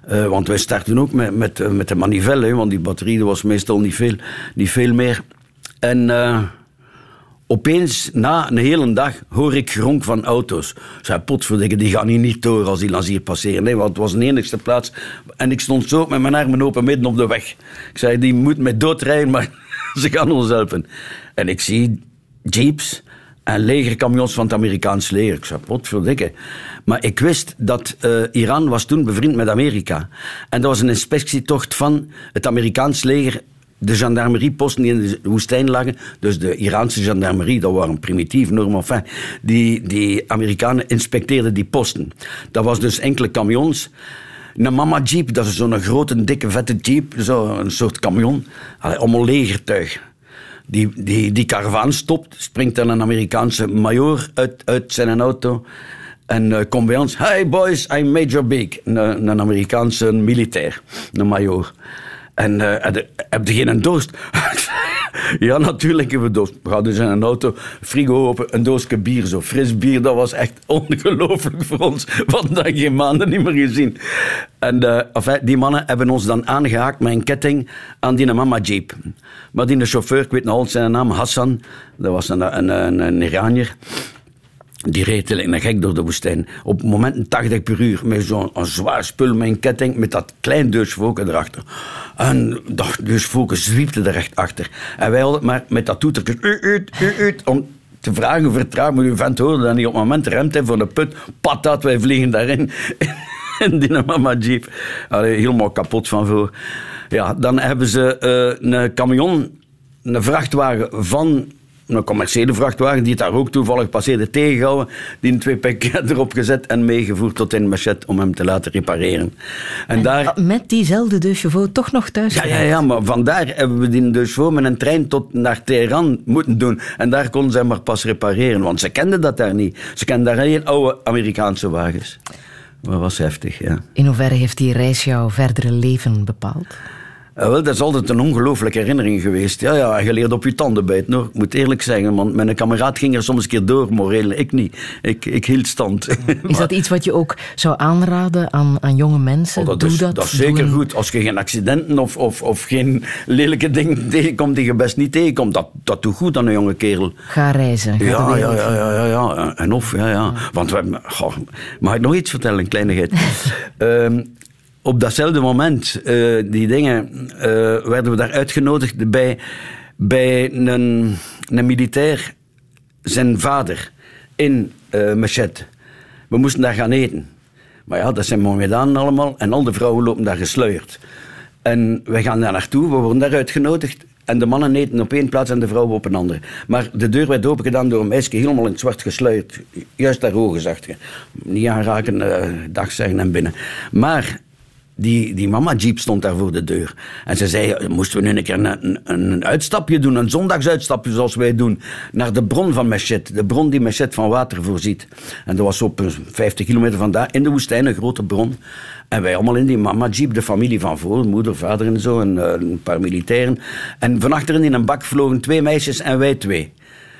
Eh, want wij starten ook met, met, eh, met de manivelle, want die batterie was meestal niet veel, niet veel meer. En eh, opeens, na een hele dag, hoor ik gronk van auto's. Zei, potverdikke, die gaan hier niet door als die langs hier passeren. Nee, want het was de enigste plaats. En ik stond zo met mijn armen open midden op de weg. Ik zei, die moet mij doodrijden, maar (laughs) ze gaan ons helpen. En ik zie jeeps en legerkamions van het Amerikaans leger. Ik zei, potverdikke. Maar ik wist dat eh, Iran was toen bevriend met Amerika. En dat was een inspectietocht van het Amerikaans leger de gendarmerieposten die in de woestijn lagen, dus de Iraanse gendarmerie, dat waren primitief, normaal, die, die Amerikanen inspecteerden die posten. Dat was dus enkele camions. Een mama jeep, dat is zo'n grote, dikke, vette jeep, zo een soort camion, allemaal legertuig. Die, die, die karavaan stopt, springt dan een Amerikaanse major uit, uit zijn auto en eh, komt bij ons. Hi boys, I'm Major Big. Een, een Amerikaanse militair, een major. En uh, heb, je, geen dorst? (laughs) ja, natuurlijk hebben we dorst. We hadden dus in een auto, frigo open, een doosje bier, zo fris bier. Dat was echt ongelooflijk voor ons. (laughs) Want dat geen maanden niet meer gezien. En enfin, die mannen hebben ons dan aangehaakt met een ketting aan die mama jeep. Maar die chauffeur, ik weet nog altijd zijn naam, Hassan, dat was een, een, een, een Iranier. Die reed een gek door de woestijn. Op momenten 80 per uur. Met zo'n zwaar spul met een ketting. Met dat klein deusvoken erachter. En dat deusvoken zwiepte er echt achter. En wij hadden maar met dat toetertje. Uit, uit, om te vragen vertraag. Maar uw vent hoorde dat niet op het moment remt hij voor de put. Patat, wij vliegen daarin. (laughs) In die mama jeep. Allee, helemaal kapot van voor. Ja, dan hebben ze uh, een camion, een vrachtwagen van een commerciële vrachtwagen die het daar ook toevallig passeerde tegengehouden, die een twee pk (laughs) erop gezet en meegevoerd tot in Machet om hem te laten repareren. En, en daar, met diezelfde De Chauveau toch nog thuis ja, ja, ja, maar vandaar hebben we die De Chauveau met een trein tot naar Teheran moeten doen. En daar konden ze maar pas repareren, want ze kenden dat daar niet. Ze kenden daar alleen oude Amerikaanse wagens. Dat was heftig, ja. In hoeverre heeft die reis jouw verdere leven bepaald? Ja, wel, dat is altijd een ongelooflijke herinnering geweest. Ja, ja, je leert op je tanden bijten. Hoor. Ik moet eerlijk zeggen, want mijn kameraad ging er soms een keer door, moreel. Ik niet. Ik, ik hield stand. (laughs) Is dat iets wat je ook zou aanraden aan, aan jonge mensen? Oh, dat, Doe is, dat, dat is zeker een- goed. Als je geen accidenten of, of, of geen lelijke dingen (laughs) tegenkomt die je best niet tegenkomt, dat, dat doet goed aan een jonge kerel. Ga reizen. Ga Ja, ja, ja, ja, ja, ja. En of, ja, ja. Want we hebben... goh, mag ik nog iets vertellen, een kleinigheid? (laughs) Ehm, op datzelfde moment, eh, die dingen, eh, werden we daar uitgenodigd bij, bij een, een militair, zijn vader, in uh. We moesten daar gaan eten. Maar ja, dat zijn Mohammedanen allemaal en al de vrouwen lopen daar gesluierd. En wij gaan daar naartoe, we worden daar uitgenodigd. En de mannen eten op één plaats en de vrouwen op een andere. Maar de deur werd open gedaan door een meisje, helemaal in het zwart gesluierd. Juist daar zag je. Niet aanraken, uh, dag zeggen en binnen. Maar die, die mama jeep stond daar voor de deur. En ze zei, moesten we nu een keer een, uitstapje doen, een zondagsuitstapje zoals wij doen, naar de bron van Meshet. De bron die Meshet van water voorziet. En dat was op 50 kilometer vandaan, in de woestijn, een grote bron. En wij allemaal in die mama jeep, de familie van voor, moeder, vader en zo, en uh, een paar militairen. En van achteren in een bak vlogen twee meisjes en wij twee.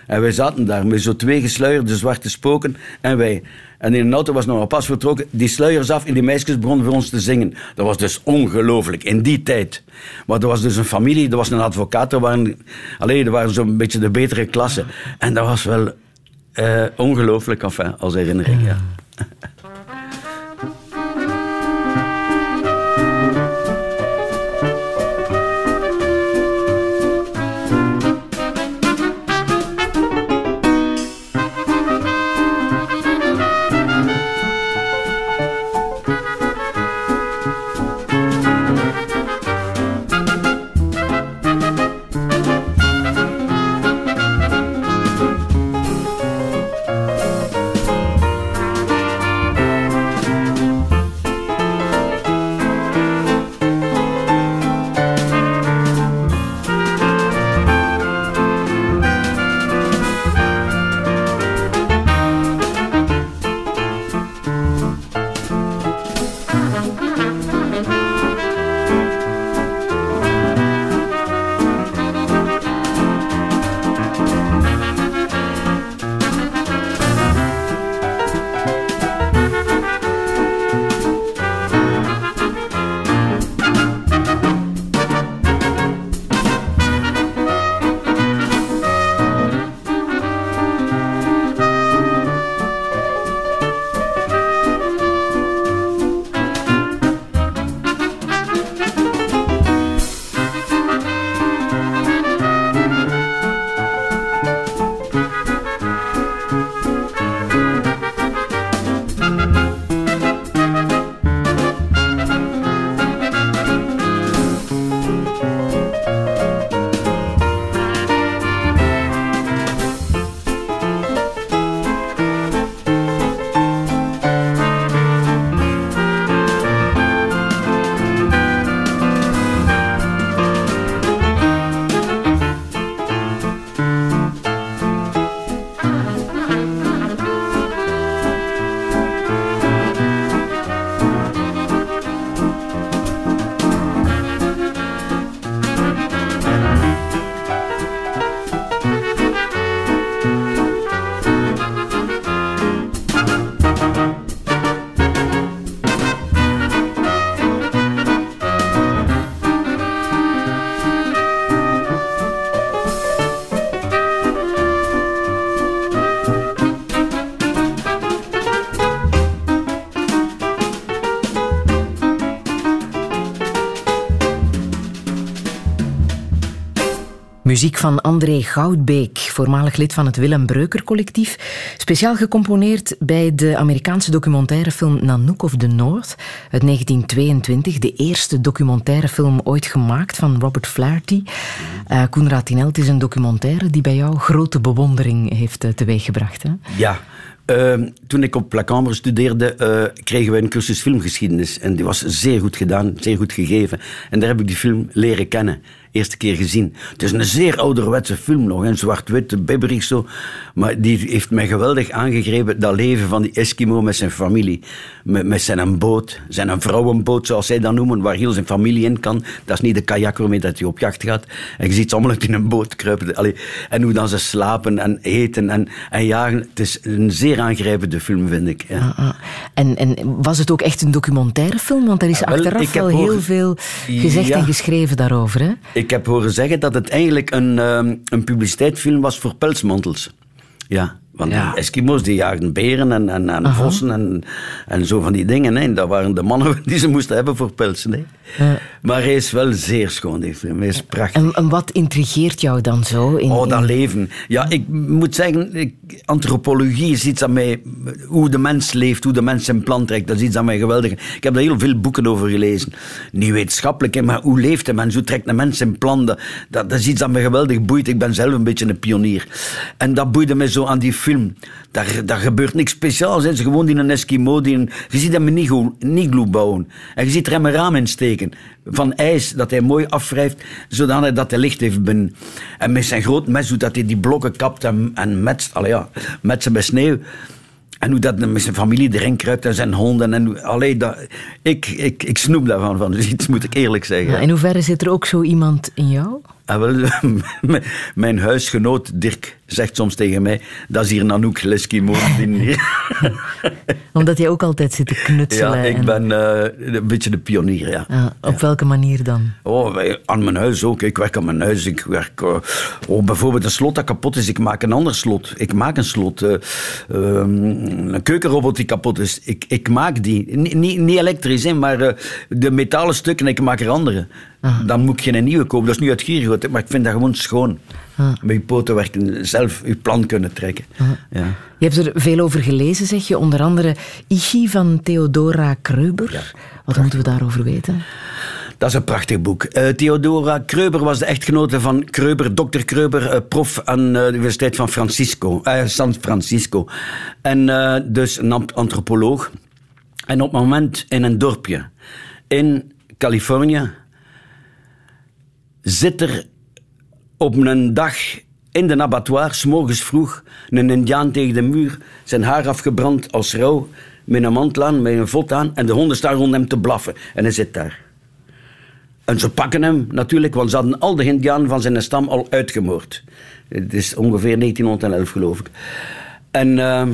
En wij zaten daar met zo twee gesluierde zwarte spoken en wij. En in een auto was nog pas vertrokken, die sluiers af en die meisjes begonnen voor ons te zingen. Dat was dus ongelooflijk, in die tijd. Maar er was dus een familie, er was een advocaat, er waren, alleen, er waren zo'n beetje de betere klasse. En dat was wel eh, ongelooflijk, enfin, als herinnering, ja. (laughs) Muziek van André Goudbeek, voormalig lid van het Willem Breuker collectief. Speciaal gecomponeerd bij de Amerikaanse documentairefilm Nanook of the North uit 1922. De eerste documentairefilm ooit gemaakt van Robert Flaherty. Uh, Koenraad Tinelt is een documentaire die bij jou grote bewondering heeft uh, teweeggebracht. Hè? Ja, uh, toen ik op La Cambre studeerde, uh, kregen we een cursus filmgeschiedenis. En die was zeer goed gedaan, zeer goed gegeven. En daar heb ik die film leren kennen eerste keer gezien. Het is een zeer ouderwetse film nog, een zwart-wit, bibberig zo. Maar die heeft mij geweldig aangegrepen, dat leven van die Eskimo met zijn familie. Met, met zijn boot, zijn vrouwenboot, zoals zij dat noemen, waar heel zijn familie in kan. Dat is niet de kajak waarmee dat hij op jacht gaat. En je ziet ze allemaal in een boot kruipen. Allee, en hoe dan ze slapen en eten en, en jagen. Het is een zeer aangrijpende film, vind ik. Ja. Ah, ah. En, en was het ook echt een documentaire film? Want er is wel, achteraf wel heel veel gezegd Ja. en geschreven daarover. Hè? Ik heb horen zeggen dat het eigenlijk een, ehm, een publiciteitsfilm was voor pelsmantels. Ja, want Ja. die Eskimo's die jaagden beren en, en, en vossen en, en zo van die dingen. En dat waren de mannen (laughs) die ze moesten hebben voor pelsen. Ja. Maar hij is wel zeer schoon, die film. Hij is prachtig. En, en wat intrigeert jou dan zo? In, Oh, dat in- leven. Ja, ik moet zeggen, ik, antropologie is iets aan mij... Hoe de mens leeft, hoe de mens zijn plan trekt, dat is iets aan mij geweldig. Ik heb daar heel veel boeken over gelezen. Niet wetenschappelijk, maar hoe leeft de mens? Hoe trekt een mens zijn plan? Dat, dat, is iets dat me geweldig boeit. Ik ben zelf een beetje een pionier. En dat boeide me zo aan die film. Daar, daar gebeurt niks speciaals. Hè. Ze gewoon in een Eskimo. Die een, je ziet hem een igloo bouwen. En je ziet er hem een raam in steken. Van ijs, dat hij mooi afwrijft, zodanig dat hij licht heeft binnen. En met zijn groot mes, hoe dat hij die blokken kapt en, en metst. Allee, ja, met bij sneeuw. En hoe dat met zijn familie erin kruipt en zijn honden. En, allee, dat, ik, ik, ik snoep daarvan, van (laughs) zoiets, moet ik eerlijk zeggen. Ja, in hoeverre zit er ook zo iemand in jou? Ah, wel, (laughs) mijn huisgenoot Dirk zegt soms tegen mij, dat is hier Nanook Leskimo. (laughs) Omdat jij ook altijd zit te knutselen. ja, ik en- ben eh, een beetje de pionier, ja. Ja, op welke manier dan? Oh, aan mijn huis ook. Ik werk aan mijn huis. Ik werk, eh, oh, bijvoorbeeld een slot dat kapot is, ik maak een ander slot. Ik maak een slot. eh, ehm, een keukenrobot die kapot is, ik, ik maak die. Ni- Niet, niet elektrisch, hè, maar de metalen stukken, ik maak er andere. Dan moet ik geen nieuwe kopen. Dat is nu uit Giergoed, hè, maar ik vind dat gewoon schoon. Met je poten werken, zelf je plan kunnen trekken. Ja. Je hebt er veel over gelezen, zeg je. Onder andere Ichi van Theodora Kreuber. Wat moeten we daarover weten? Dat is een prachtig boek. Eh, Theodora Kreuber was de echtgenote van Kreuber, dokter Kreuber, eh, prof aan eh, de Universiteit van Francisco, San Francisco. En dus een ant- antropoloog. En op het moment in een dorpje in Californië zit er op een dag in de abattoir, s morgens vroeg, een indiaan tegen de muur, zijn haar afgebrand als rouw, met een mantel aan, met een vod aan, en de honden staan rond hem te blaffen. En hij zit daar. En ze pakken hem natuurlijk, want ze hadden al de indianen van zijn stam al uitgemoord. Het is ongeveer 1911, geloof ik. En ehm,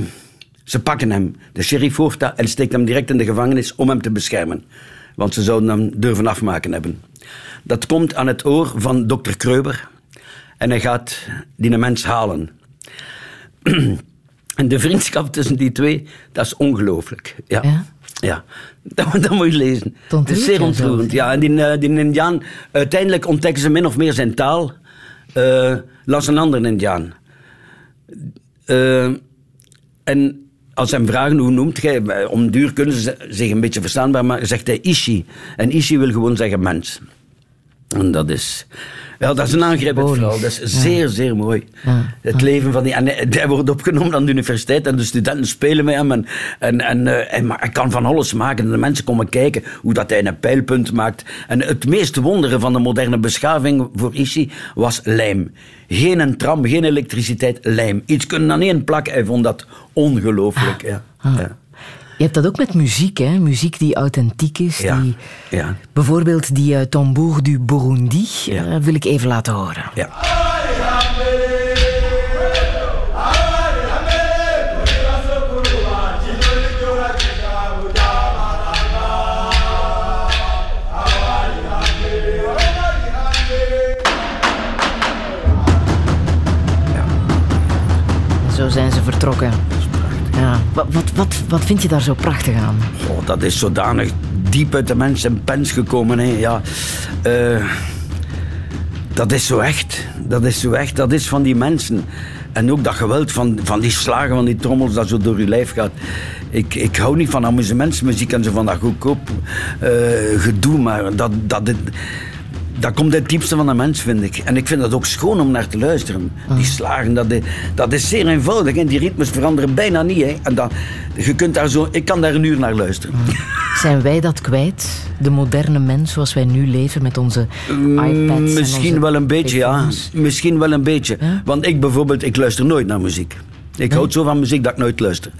ze pakken hem. De sheriff hoort dat en steekt hem direct in de gevangenis om hem te beschermen. Want ze zouden hem durven afmaken hebben. Dat komt aan het oor van dokter Kreuber. En hij gaat die mens halen. (clears throat) En de vriendschap tussen die twee, dat is ongelooflijk. Ja. Ja? Ja, dat, dat moet je lezen. Het is zeer ontroerend. Ja, en die, eh, die Indiaan, uiteindelijk ontdekken ze min of meer zijn taal. eh las een andere Indiaan. Eh, en als ze hem vragen, hoe noemt? Eh, Om duur kunnen ze zich een beetje verstaanbaar maken, zegt hij Ishi. En Ishi wil gewoon zeggen mens. En dat is... Ja, dat is een aangrijpend Symbolisch. verhaal. Dat is zeer, zeer mooi. Ja. Het leven van die... En hij, hij wordt opgenomen aan de universiteit en de studenten spelen met hem. En, en, en eh, hij, kan van alles maken. En de mensen komen kijken hoe dat hij een pijlpunt maakt. En het meest wondere van de moderne beschaving voor Ishi was lijm. Geen een tram, geen elektriciteit, lijm. Iets kunnen aan één plakken. Hij vond dat ongelooflijk. Ja. Ja. Je hebt dat ook met muziek, hè? Muziek die authentiek is. Ja. Die, Ja. bijvoorbeeld die uh, Tambour du Burundi. Ja. eh, wil ik even laten horen. Ja. Zo zijn ze vertrokken. Wat, wat, wat, vind je daar zo prachtig aan? Oh, dat is zodanig diep uit de mens en pens gekomen. Hè. Ja, eh, dat is zo echt. Dat is zo echt. Dat is van die mensen. En ook dat geweld van, van die slagen van die trommels dat zo door je lijf gaat. Ik, ik hou niet van amusementsmuziek en zo van dat goedkoop eh, gedoe, maar dat, dat, dat, komt het diepste van de mens, vind ik. En ik vind dat ook schoon om naar te luisteren. Die slagen, dat is, dat is zeer eenvoudig. En die ritmes veranderen bijna niet. Hè. En dat, je kunt daar zo, ik kan daar een uur naar luisteren. (laughs) Zijn wij dat kwijt? De moderne mens zoals wij nu leven met onze iPads? en Mm, Misschien onze wel een beetje, ja. Misschien wel een beetje. Ja? Want ik bijvoorbeeld, ik luister nooit naar muziek. Ik houd zo van muziek dat ik nooit luister.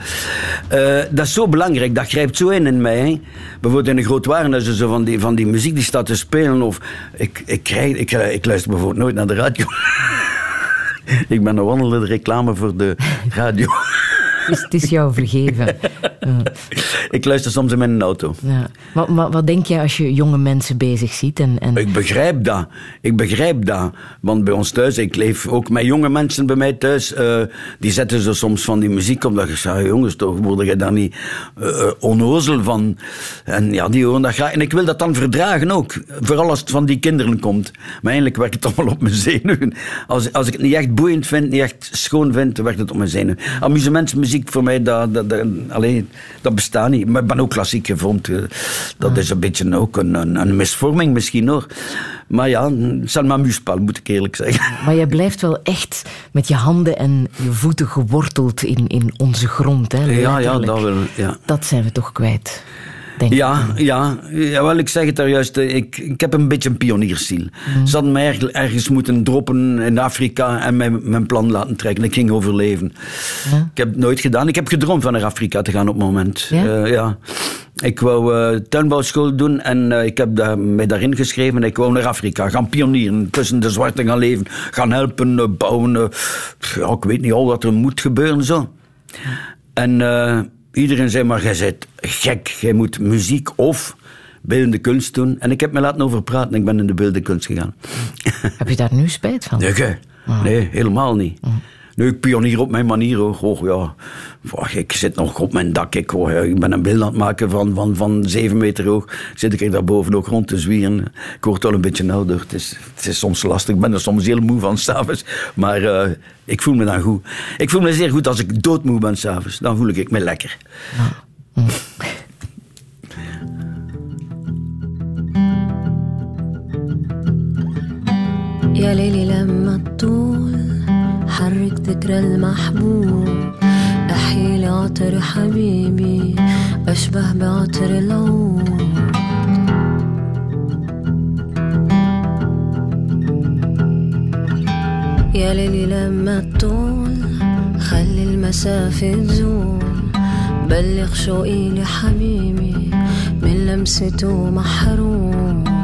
Eh, dat is zo belangrijk, dat grijpt zo in in mij. Hè. Bijvoorbeeld in een groot warenhuis, zo van die, van die muziek die staat te spelen. Of ik, ik, krijg, ik, ik luister bijvoorbeeld nooit naar de radio. (laughs) ik ben een wandelende reclame voor de radio. Het is jou vergeven. (laughs) Ik luister soms in mijn auto. Ja. Maar, maar wat denk je als je jonge mensen bezig ziet? En, en... Ik begrijp dat. Ik begrijp dat. Want bij ons thuis, ik leef ook met jonge mensen bij mij thuis, eh, die zetten zo soms van die muziek op. Dat ik zeg, jongens, toch word je daar niet eh, onnozel van. En ja, die horen dat graag. En ik wil dat dan verdragen ook. Vooral als het van die kinderen komt. Maar eigenlijk werkt het allemaal op mijn zenuwen. Als, als ik het niet echt boeiend vind, niet echt schoon vind, dan werkt het op mijn zenuwen. Amusementsmuziek voor mij, dat, dat, dat, alleen, dat bestaat niet. Maar ik ben ook klassiek gevormd. eh. Dat is een beetje ook een, een, een misvorming misschien hoor. Maar ja, het maar muspal, moet ik eerlijk zeggen. Maar jij blijft wel echt met je handen en je voeten geworteld in, in onze grond. Hè, Ja, ja, dat wel. Ja. Dat zijn we toch kwijt. Denk ik. Ja, ja, ja, wel, ik zeg het daar juist. eh, Ik, ik heb een beetje een pioniersziel. Ze hadden mij erg- ergens moeten droppen in Afrika en mijn, mijn plan laten trekken. Ik ging overleven. Ik heb het nooit gedaan. Ik heb gedroomd van naar Afrika te gaan op het moment. Ja? Eh, ja. Ik wou eh, tuinbouwschool doen en ik heb daar, mij daarin geschreven. Ik wou naar Afrika gaan pionieren, tussen de zwarten gaan leven, gaan helpen, bouwen. pff, ja, ik weet niet al wat er moet gebeuren zo. En eh, iedereen zei maar, jij bent gek, jij moet muziek of beeldende kunst doen. En ik heb me laten over praten en ik ben in de beeldende kunst gegaan. Heb je daar nu spijt van? Nee, gij? nee helemaal niet. Nu, ik pionier op mijn manier. Hoor. Goh, ja. Goh, ik zit nog op mijn dak. Ik, goh, ja, ik ben een beeld aan het maken van, van, van zeven meter hoog. Zit ik daar boven ook rond te zwieren. Ik word al een beetje ouder. Het is, het is soms lastig. Ik ben er soms heel moe van s'avonds. Maar eh, ik voel me dan goed. Ik voel me zeer goed als ik doodmoe ben s'avonds. Dan voel ik me lekker. يا ليلي لما تطول حرك ذكرى المحبوب. أحيلي عطر حبيبي أشبه بعطر العود. يا ليلي لما تطول خلي المسافة تزول. بلغ شوقي لحبيبي من لمسته محروم.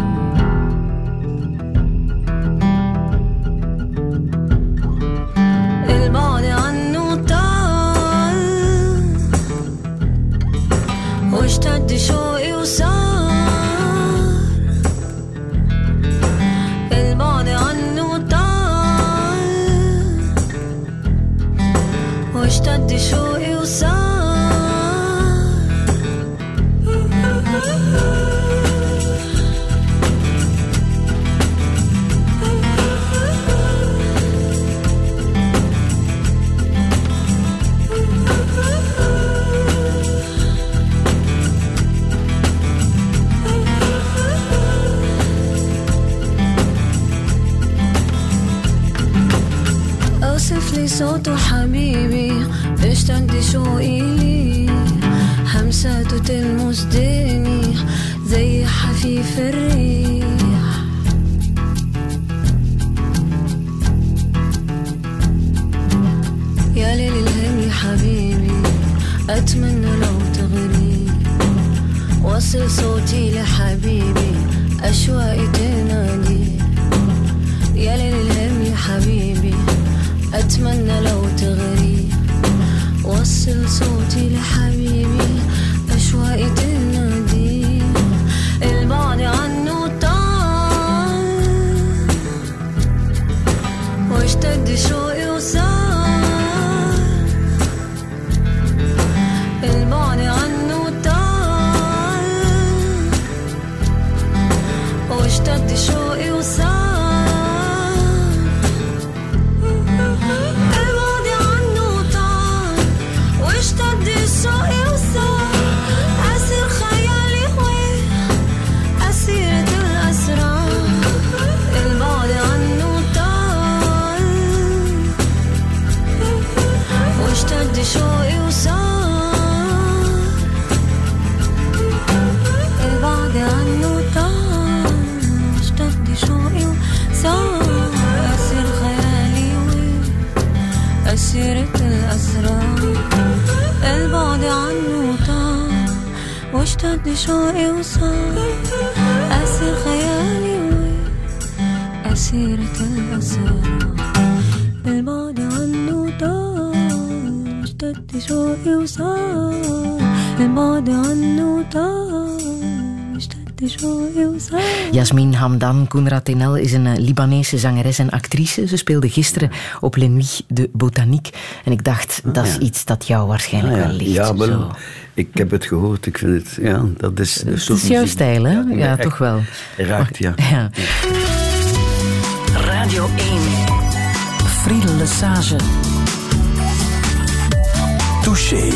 song صوته حبيبي. اشتد شوقي لي همساته تلمس ديني زي حفيف الريح. يا ليل الهم يا حبيبي أتمنى لو تغري وصل صوتي لحبيبي أشواقي تنادي. يا ليل الهم يا حبيبي. أتمنى لو تغري. وصل صوتي لحبيبي أشواقي تنادي البعد عنه طال واشتد شوقي Hamdan Koenraad Tenel is een eh, Libanese zangeres en actrice. Ze speelde gisteren op Le Nuit de Botanique. En ik dacht, dat is iets dat jou waarschijnlijk Ah, ja. wel ligt. Ja, wel, zo. ik heb het gehoord. Ik vind het, ja, dat is... Het is jouw stijl, hè? Ja, toch wel. Raakt, (laughs) ja. Ja. Radio 1. Friedel Lesage. Touché.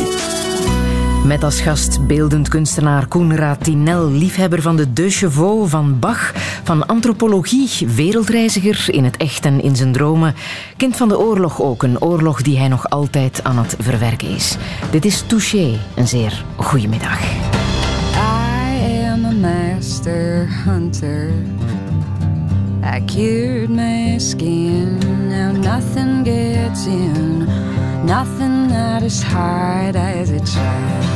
Met als gast beeldend kunstenaar Koenraad Tinel, liefhebber van de Deux Chevaux, van Bach, van antropologie, wereldreiziger in het echt en in zijn dromen. Kind van de oorlog ook, een oorlog die hij nog altijd aan het verwerken is. Dit is Touché, een zeer goede middag. I am a master hunter. I cured my skin. Now nothing gets in. Nothing not as hard as it tried.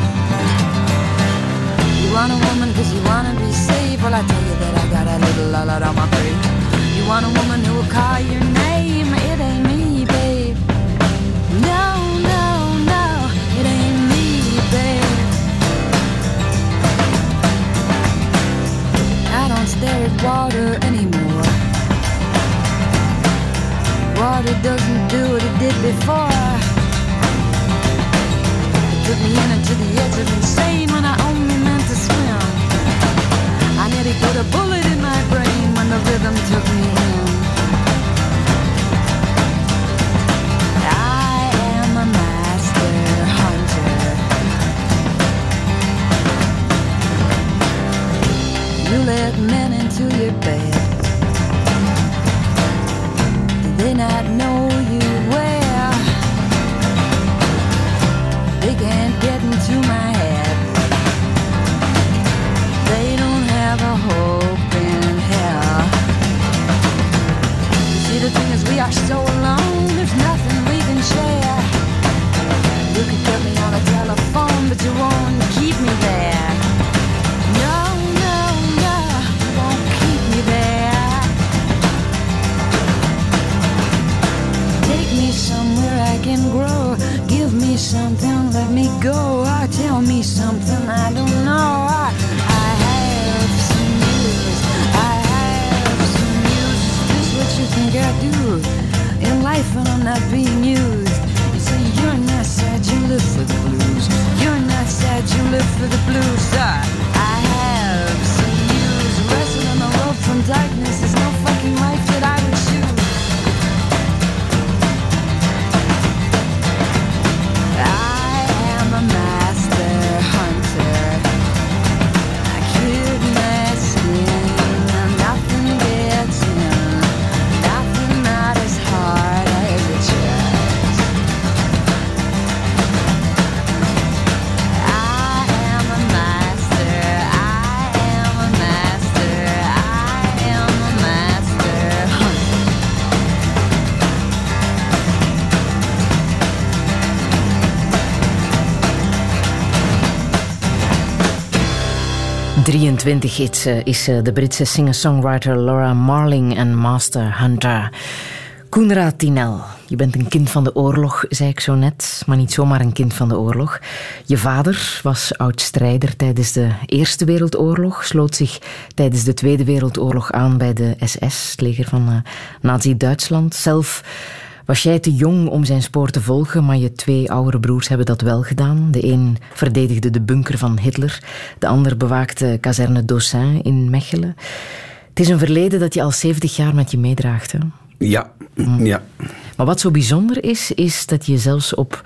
Want a woman cause you wanna be safe. Well, I tell you that I got a little lot on my brain. You want a woman who will call your name. It ain't me, babe. No, no, no, it ain't me, babe. I don't stare at water anymore. Water doesn't do what it did before. It took me in to the edge of insane when I only put a bullet in my brain when the rhythm took me in. I am a master hunter. You let men into your bed. Not know you well? They can't Is, we are so alone. There's nothing we can share. You could get me on the telephone, but you won't keep me 23 is, eh, is eh, de Britse singer-songwriter Laura Marling en Master Hunter. Koenraad Tinel, je bent een kind van de oorlog, zei ik zo net, maar niet zomaar een kind van de oorlog. Je vader was oud-strijder tijdens de Eerste Wereldoorlog, sloot zich tijdens de Tweede Wereldoorlog aan bij de SS, het leger van eh, Nazi-Duitsland. Zelf was jij te jong om zijn spoor te volgen, maar je twee oudere broers hebben dat wel gedaan. De een verdedigde de bunker van Hitler, de ander bewaakte kazerne Dossin in Mechelen. Het is een verleden dat je al 70 jaar met je meedraagt. Hè? Ja, ja. Maar wat zo bijzonder is, is dat je zelfs op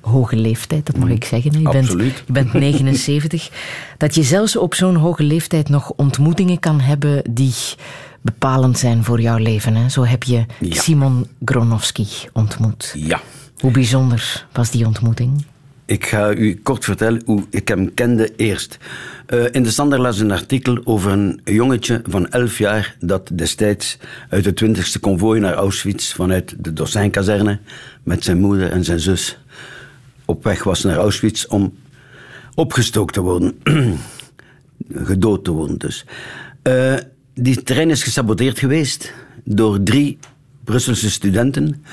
hoge leeftijd, dat mag ik zeggen, je, bent, je bent (laughs) 79, dat je zelfs op zo'n hoge leeftijd nog ontmoetingen kan hebben die bepalend zijn voor jouw leven. Hè. Zo heb je Ja. Simon Gronowski ontmoet. Ja. Hoe bijzonder was die ontmoeting? Ik ga u kort vertellen hoe ik hem kende eerst. Eh, in de Standaard las een artikel over een jongetje van 11 jaar dat destijds uit het 20e konvooi naar Auschwitz vanuit de Dosijnkazerne met zijn moeder en zijn zus op weg was naar Auschwitz om opgestookt te worden. (clears throat) Gedood te worden dus. Eh, die trein is gesaboteerd geweest door drie Brusselse studenten.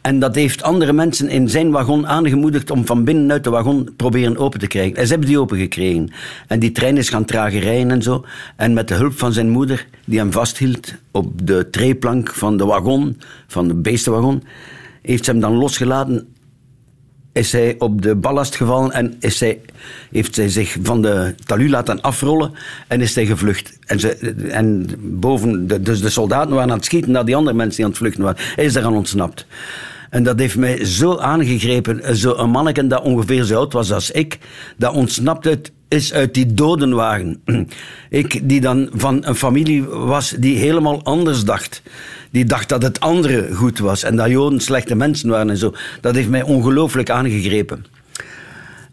En dat heeft andere mensen in zijn wagon aangemoedigd om van binnenuit de wagon proberen open te krijgen. En ze hebben die open gekregen. En die trein is gaan trager rijden en zo. En met de hulp van zijn moeder, die hem vasthield op de treeplank van de wagon, van de beestenwagon, heeft ze hem dan losgelaten. Is hij op de ballast gevallen en is hij, heeft zij zich van de talu laten afrollen en is hij gevlucht. En, ze, en boven, de, dus de soldaten waren aan het schieten naar die andere mensen die aan het vluchten waren. Is daaraan ontsnapt. En dat heeft mij zo aangegrepen. Een manneke dat ongeveer zo oud was als ik, dat ontsnapt uit, is uit die dodenwagen. (clears throat) Ik, die dan van een familie was die helemaal anders dacht. Die dacht dat het andere goed was en dat Joden slechte mensen waren en zo. Dat heeft mij ongelooflijk aangegrepen.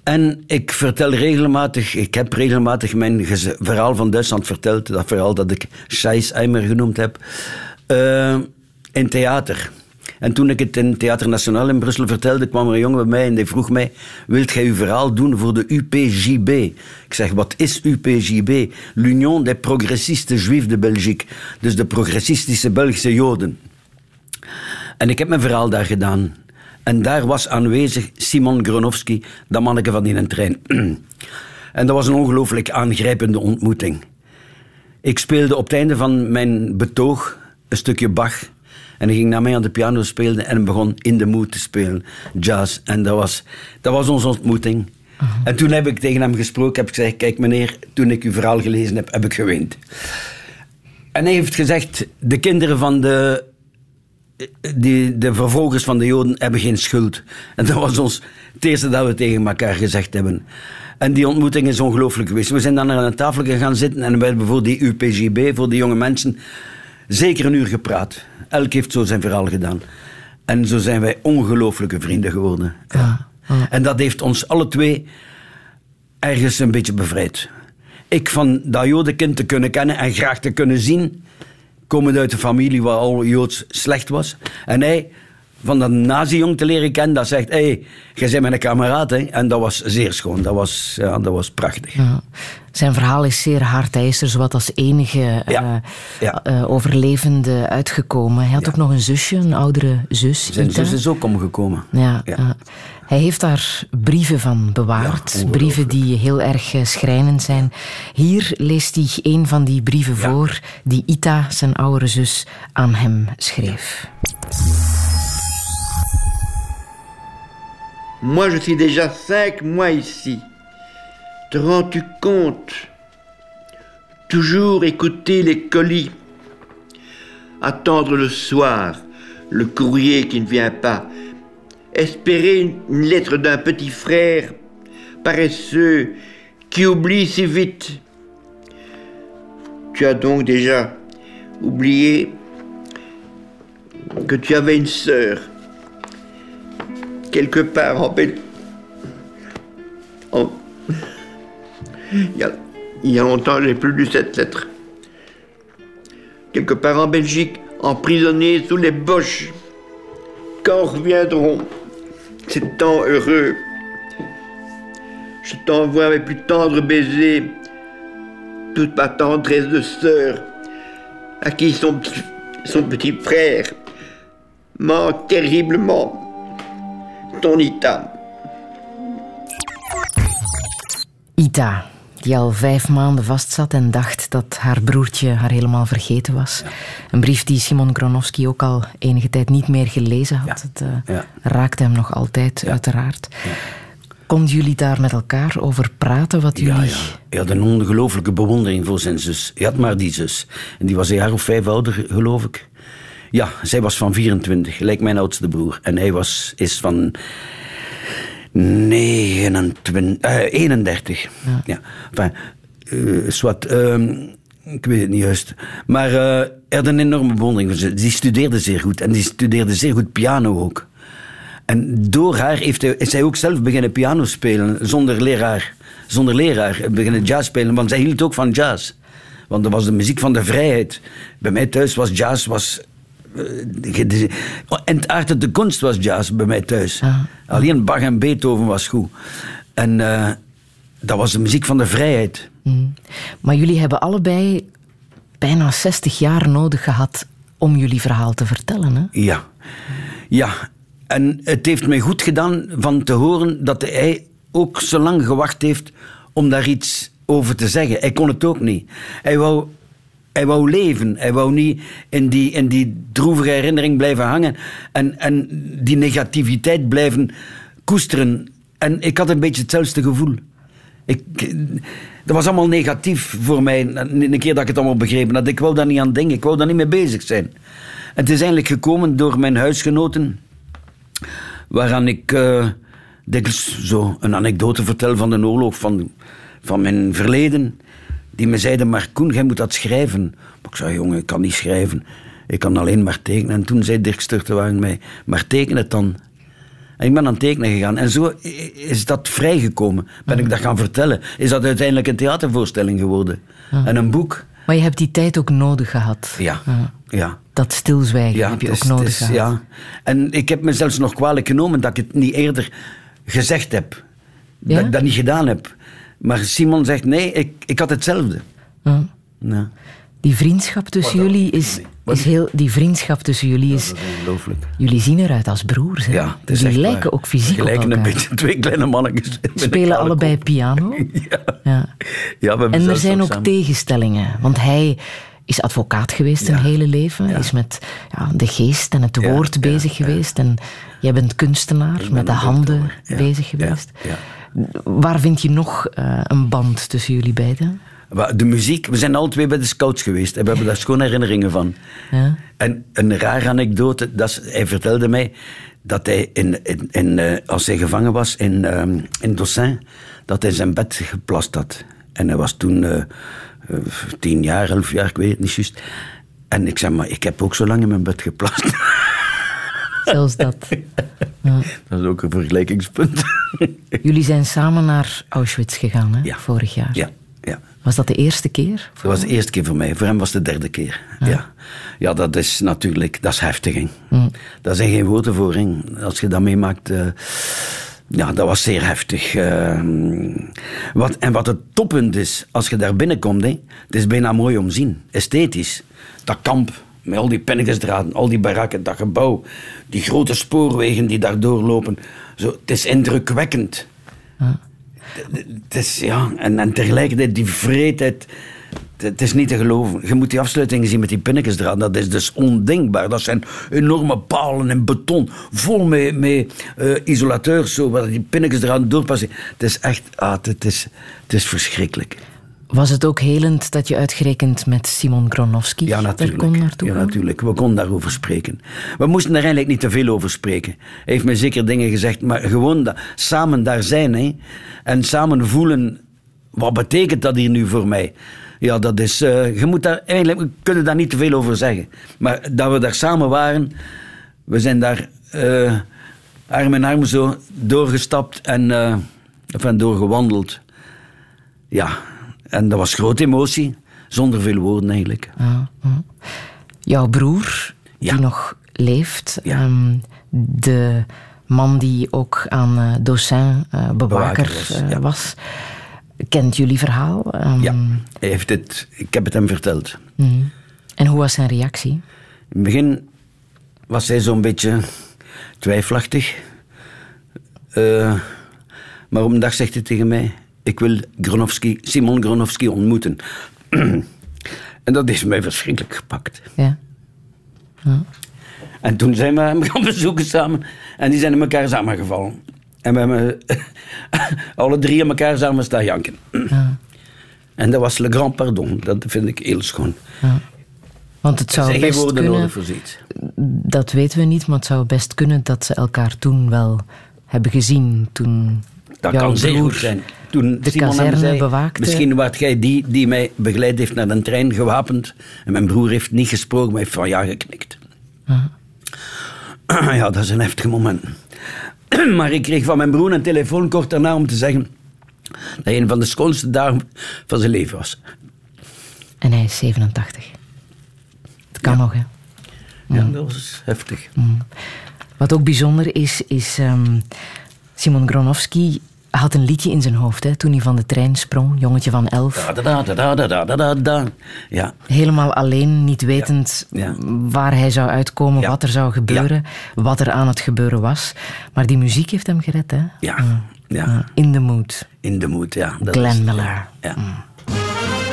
En ik vertel regelmatig, ik heb regelmatig mijn verhaal van Duitsland verteld. Dat verhaal dat ik Scheisseimer genoemd heb. eh, in theater. En toen ik het in Theater Nationaal in Brussel vertelde, kwam er een jongen bij mij en die vroeg mij, wilt jij uw verhaal doen voor de UPJB? Ik zeg, wat is UPJB? L'Union des Progressistes Juifs de Belgique. Dus de progressistische Belgische Joden. En ik heb mijn verhaal daar gedaan. En daar was aanwezig Simon Gronowski, dat manneke van in een trein. (clears throat) en dat was een ongelooflijk aangrijpende ontmoeting. Ik speelde op het einde van mijn betoog een stukje Bach. En hij ging naar mij aan de piano spelen en begon in de mood te spelen, jazz. En dat was, dat was onze ontmoeting. En toen heb ik tegen hem gesproken, heb ik gezegd, kijk meneer, toen ik uw verhaal gelezen heb, heb ik geweend. En hij heeft gezegd, de kinderen van de, die, de vervolgers van de Joden hebben geen schuld. En dat was ons het eerste dat we tegen elkaar gezegd hebben. En die ontmoeting is ongelooflijk geweest. We zijn dan aan een tafel gaan zitten en we hebben voor die UPGB, voor die jonge mensen, zeker een uur gepraat. Elk heeft zo zijn verhaal gedaan. En zo zijn wij ongelooflijke vrienden geworden. Ja. En dat heeft ons alle twee ergens een beetje bevrijd. Ik van dat jodenkind te kunnen kennen en graag te kunnen zien, komend uit een familie waar al joods slecht was. En hij van dat nazi-jong te leren kennen, dat zegt, hé, hey, jij bent mijn kameraad. Hè? En dat was zeer schoon, dat was, ja, dat was prachtig. Ja. Zijn verhaal is zeer hard. Hij is er zowat als enige Ja. eh, Ja. eh, overlevende uitgekomen. Hij had ook nog een zusje, een oudere zus. Zijn Ita. zus is ook omgekomen. Ja. Hij heeft daar brieven van bewaard. Brieven die heel erg eh, schrijnend zijn. Hier leest hij een van die brieven voor die Ita, zijn oudere zus, aan hem schreef. Moi, je suis déjà cinq mois ici. Te rends-tu compte? Toujours écouter les colis. Attendre le soir, le courrier qui ne vient pas. Espérer une- lettre d'un petit frère paresseux qui oublie si vite. Tu as donc déjà oublié que tu avais une sœur quelque part en Belgique. Il, y a, longtemps, j'ai plus lu cette lettre. Quelque part en Belgique, emprisonné sous les boches. Quand reviendront ces temps heureux? Je t'envoie mes plus tendres baisers, toute ma tendresse de sœur, à qui son son petit frère manque terriblement ton Ita. Ita, die al vijf maanden vastzat en dacht dat haar broertje haar helemaal vergeten was. Een brief die Simon Gronowski ook al enige tijd niet meer gelezen had. Ja. Het eh, Ja. raakte hem nog altijd, uiteraard. Konden jullie daar met elkaar over praten? Wat jullie... Ja, ja. Hij had een ongelooflijke bewondering voor zijn zus. Hij had maar die zus. En die was een jaar of vijf ouder, geloof ik. Ja, zij was van 24, gelijk mijn oudste broer. En hij was, is van 29, eh, 31. Ja. Enfin, eh, zwart, ehm, ik weet het niet juist. Maar eh, hij had een enorme bewondering voor ze. Die studeerde zeer goed. En die studeerde zeer goed piano ook. En door haar heeft hij, is hij ook zelf beginnen piano spelen, zonder leraar. Zonder leraar beginnen jazz spelen, want zij hield ook van jazz. Want dat was de muziek van de vrijheid. Bij mij thuis was jazz... Was, en het aard de kunst was jazz bij mij thuis. Alleen Bach en Beethoven was goed. En eh, dat was de muziek van de vrijheid. Mm. Maar jullie hebben allebei bijna 60 jaar nodig gehad om jullie verhaal te vertellen. Hè? Ja. Ja. En het heeft mij goed gedaan van te horen dat hij ook zo lang gewacht heeft om daar iets over te zeggen. Hij kon het ook niet. Hij wou, hij wou leven. Hij wou niet in die, in die droevige herinnering blijven hangen en, en die negativiteit blijven koesteren. En ik had een beetje hetzelfde gevoel. Ik, dat was allemaal negatief voor mij. Een keer dat ik het allemaal begrepen had. Ik wou daar niet aan denken. Ik wou daar niet mee bezig zijn. Het is eigenlijk gekomen door mijn huisgenoten. Waaraan ik eh dikwijls zo een anekdote vertel van de oorlog, van, van mijn verleden. Die me zeiden, maar Koen, jij moet dat schrijven. Maar ik zei, jongen, ik kan niet schrijven. Ik kan alleen maar tekenen. En toen zei Dirk Sturtewagen mij, maar teken het dan. En ik ben aan het tekenen gegaan. En zo is dat vrijgekomen. Ben ik dat gaan vertellen. Is dat uiteindelijk een theatervoorstelling geworden. En een boek. Maar je hebt die tijd ook nodig gehad. Ja, ja. Dat stilzwijgen Ja, heb je ook nodig is- gehad. ja. En ik heb me zelfs nog kwalijk genomen dat ik het niet eerder gezegd heb. Dat ik dat niet gedaan heb. Maar Simon zegt, nee, ik, ik had hetzelfde. Ja. Ja, Die vriendschap tussen jullie is, is heel... Die vriendschap tussen jullie is... dat is ongelooflijk. Jullie zien eruit als broers. Hè? Ja, het is jullie echt lijken waar. ook fysiek op lijken elkaar. een beetje twee kleine mannetjes. Spelen allebei kop. piano. (laughs) Ja. Ja. Ja, En er zijn ook samen- tegenstellingen. Want hij is advocaat geweest een hele leven. Is met ja, de geest en het woord bezig geweest. En jij bent kunstenaar, ben met de handen bezig geweest. Waar vind je nog eh, een band tussen jullie beiden? De muziek, we zijn alle twee bij de scouts geweest en we hebben daar (laughs) schoon herinneringen van. Ja. En een rare anekdote, dat is, hij vertelde mij dat hij, in, in, in, eh, als hij gevangen was in, ehm in Dossin, dat hij zijn bed geplast had. En hij was toen eh, tien jaar, elf jaar, ik weet het niet juist. En ik zei, maar ik heb ook zo lang in mijn bed geplast. (laughs) Zelfs dat. (laughs) dat is ook een vergelijkingspunt. (laughs) Jullie zijn samen naar Auschwitz gegaan, hè, Ja. vorig jaar. ja, ja. Was dat de eerste keer? Dat was de eerste keer voor mij. Voor hem was het de derde keer. Ja. ja, dat is natuurlijk dat is heftig. hè. Daar zijn geen woorden voor. hè. Als je dat meemaakt. eh, ja, dat was zeer heftig. Eh, wat, en wat het toppunt is, als je daar binnenkomt, hè, het is bijna mooi om te zien. Esthetisch. Dat kamp, met al die penningesdraden, al die barakken, dat gebouw, die grote spoorwegen die daar doorlopen. Zo, het is indrukwekkend. Het is, ja, en, en tegelijkertijd die vreedheid. Het- is niet te geloven. Je moet die afsluitingen zien met die pinnetjesdraad. Dat is dus ondenkbaar. Dat zijn enorme palen en beton. Vol met, met eh, isolateurs. Zo, waar die pinnetjesdraad doorpassen. Het is echt... Ah, het, is, het is verschrikkelijk. Was het ook helend dat je uitgerekend met Simon Gronowski Ja, natuurlijk. kon naartoe ja, natuurlijk. We konden daarover spreken. We moesten daar eigenlijk niet te veel over spreken. Hij heeft me zeker dingen gezegd, maar gewoon samen daar zijn hè, en samen voelen, wat betekent dat hier nu voor mij? Ja, dat is, eh, je moet daar, eigenlijk, we kunnen daar niet te veel over zeggen. Maar dat we daar samen waren, we zijn daar eh, arm in arm zo doorgestapt en eh, enfin, doorgewandeld. Ja, en dat was grote emotie, zonder veel woorden eigenlijk. Ja, ja. Jouw broer, Ja. die nog leeft, Ja. ehm, de man die ook aan eh Dossin bewaker Bewaker was, ja. was, kent jullie verhaal. Ehm, Ja, hij heeft het, ik heb het hem verteld. mhm. En hoe was zijn reactie? In het begin was hij zo'n beetje twijfelachtig. Eh, maar op een dag zegt hij tegen mij: Ik wil Gronowski, Simon Gronowski ontmoeten. (clears throat) en dat is mij verschrikkelijk gepakt. Ja. En toen zijn we hem (laughs) gaan bezoeken samen. En die zijn in elkaar samengevallen. En we hebben (laughs) alle drie in elkaar samen staan janken. En dat was Le Grand Pardon. Dat vind ik heel schoon. Want het zou best woorden kunnen, nodig voor zoiets. dat weten we niet, maar het zou best kunnen dat ze elkaar toen wel hebben gezien. Toen Dat kan zeer goed zijn. Toen de Simon kazerne zei, bewaakte. Misschien waart jij die die mij begeleid heeft naar de trein gewapend. En mijn broer heeft niet gesproken, maar heeft van ja geknikt. (clears throat) Ja, dat is een heftig moment. (clears throat) Maar ik kreeg van mijn broer een telefoon kort daarna om te zeggen dat hij een van de schoonste dagen van zijn leven was. En hij is 87. Het kan nog, hè. Ja, dat was heftig. Wat ook bijzonder is, is ehm, Simon Gronowski had een liedje in zijn hoofd hè, toen hij van de trein sprong, jongetje van elf. Da, da, da, da Ja. Helemaal alleen, niet wetend waar hij zou uitkomen, wat er zou gebeuren, wat er aan het gebeuren was. Maar die muziek heeft hem gered, hè? Ja. Mm. ja. Mm. In de mood. In de mood, ja. Dat Glenn Miller. Ja. Mm.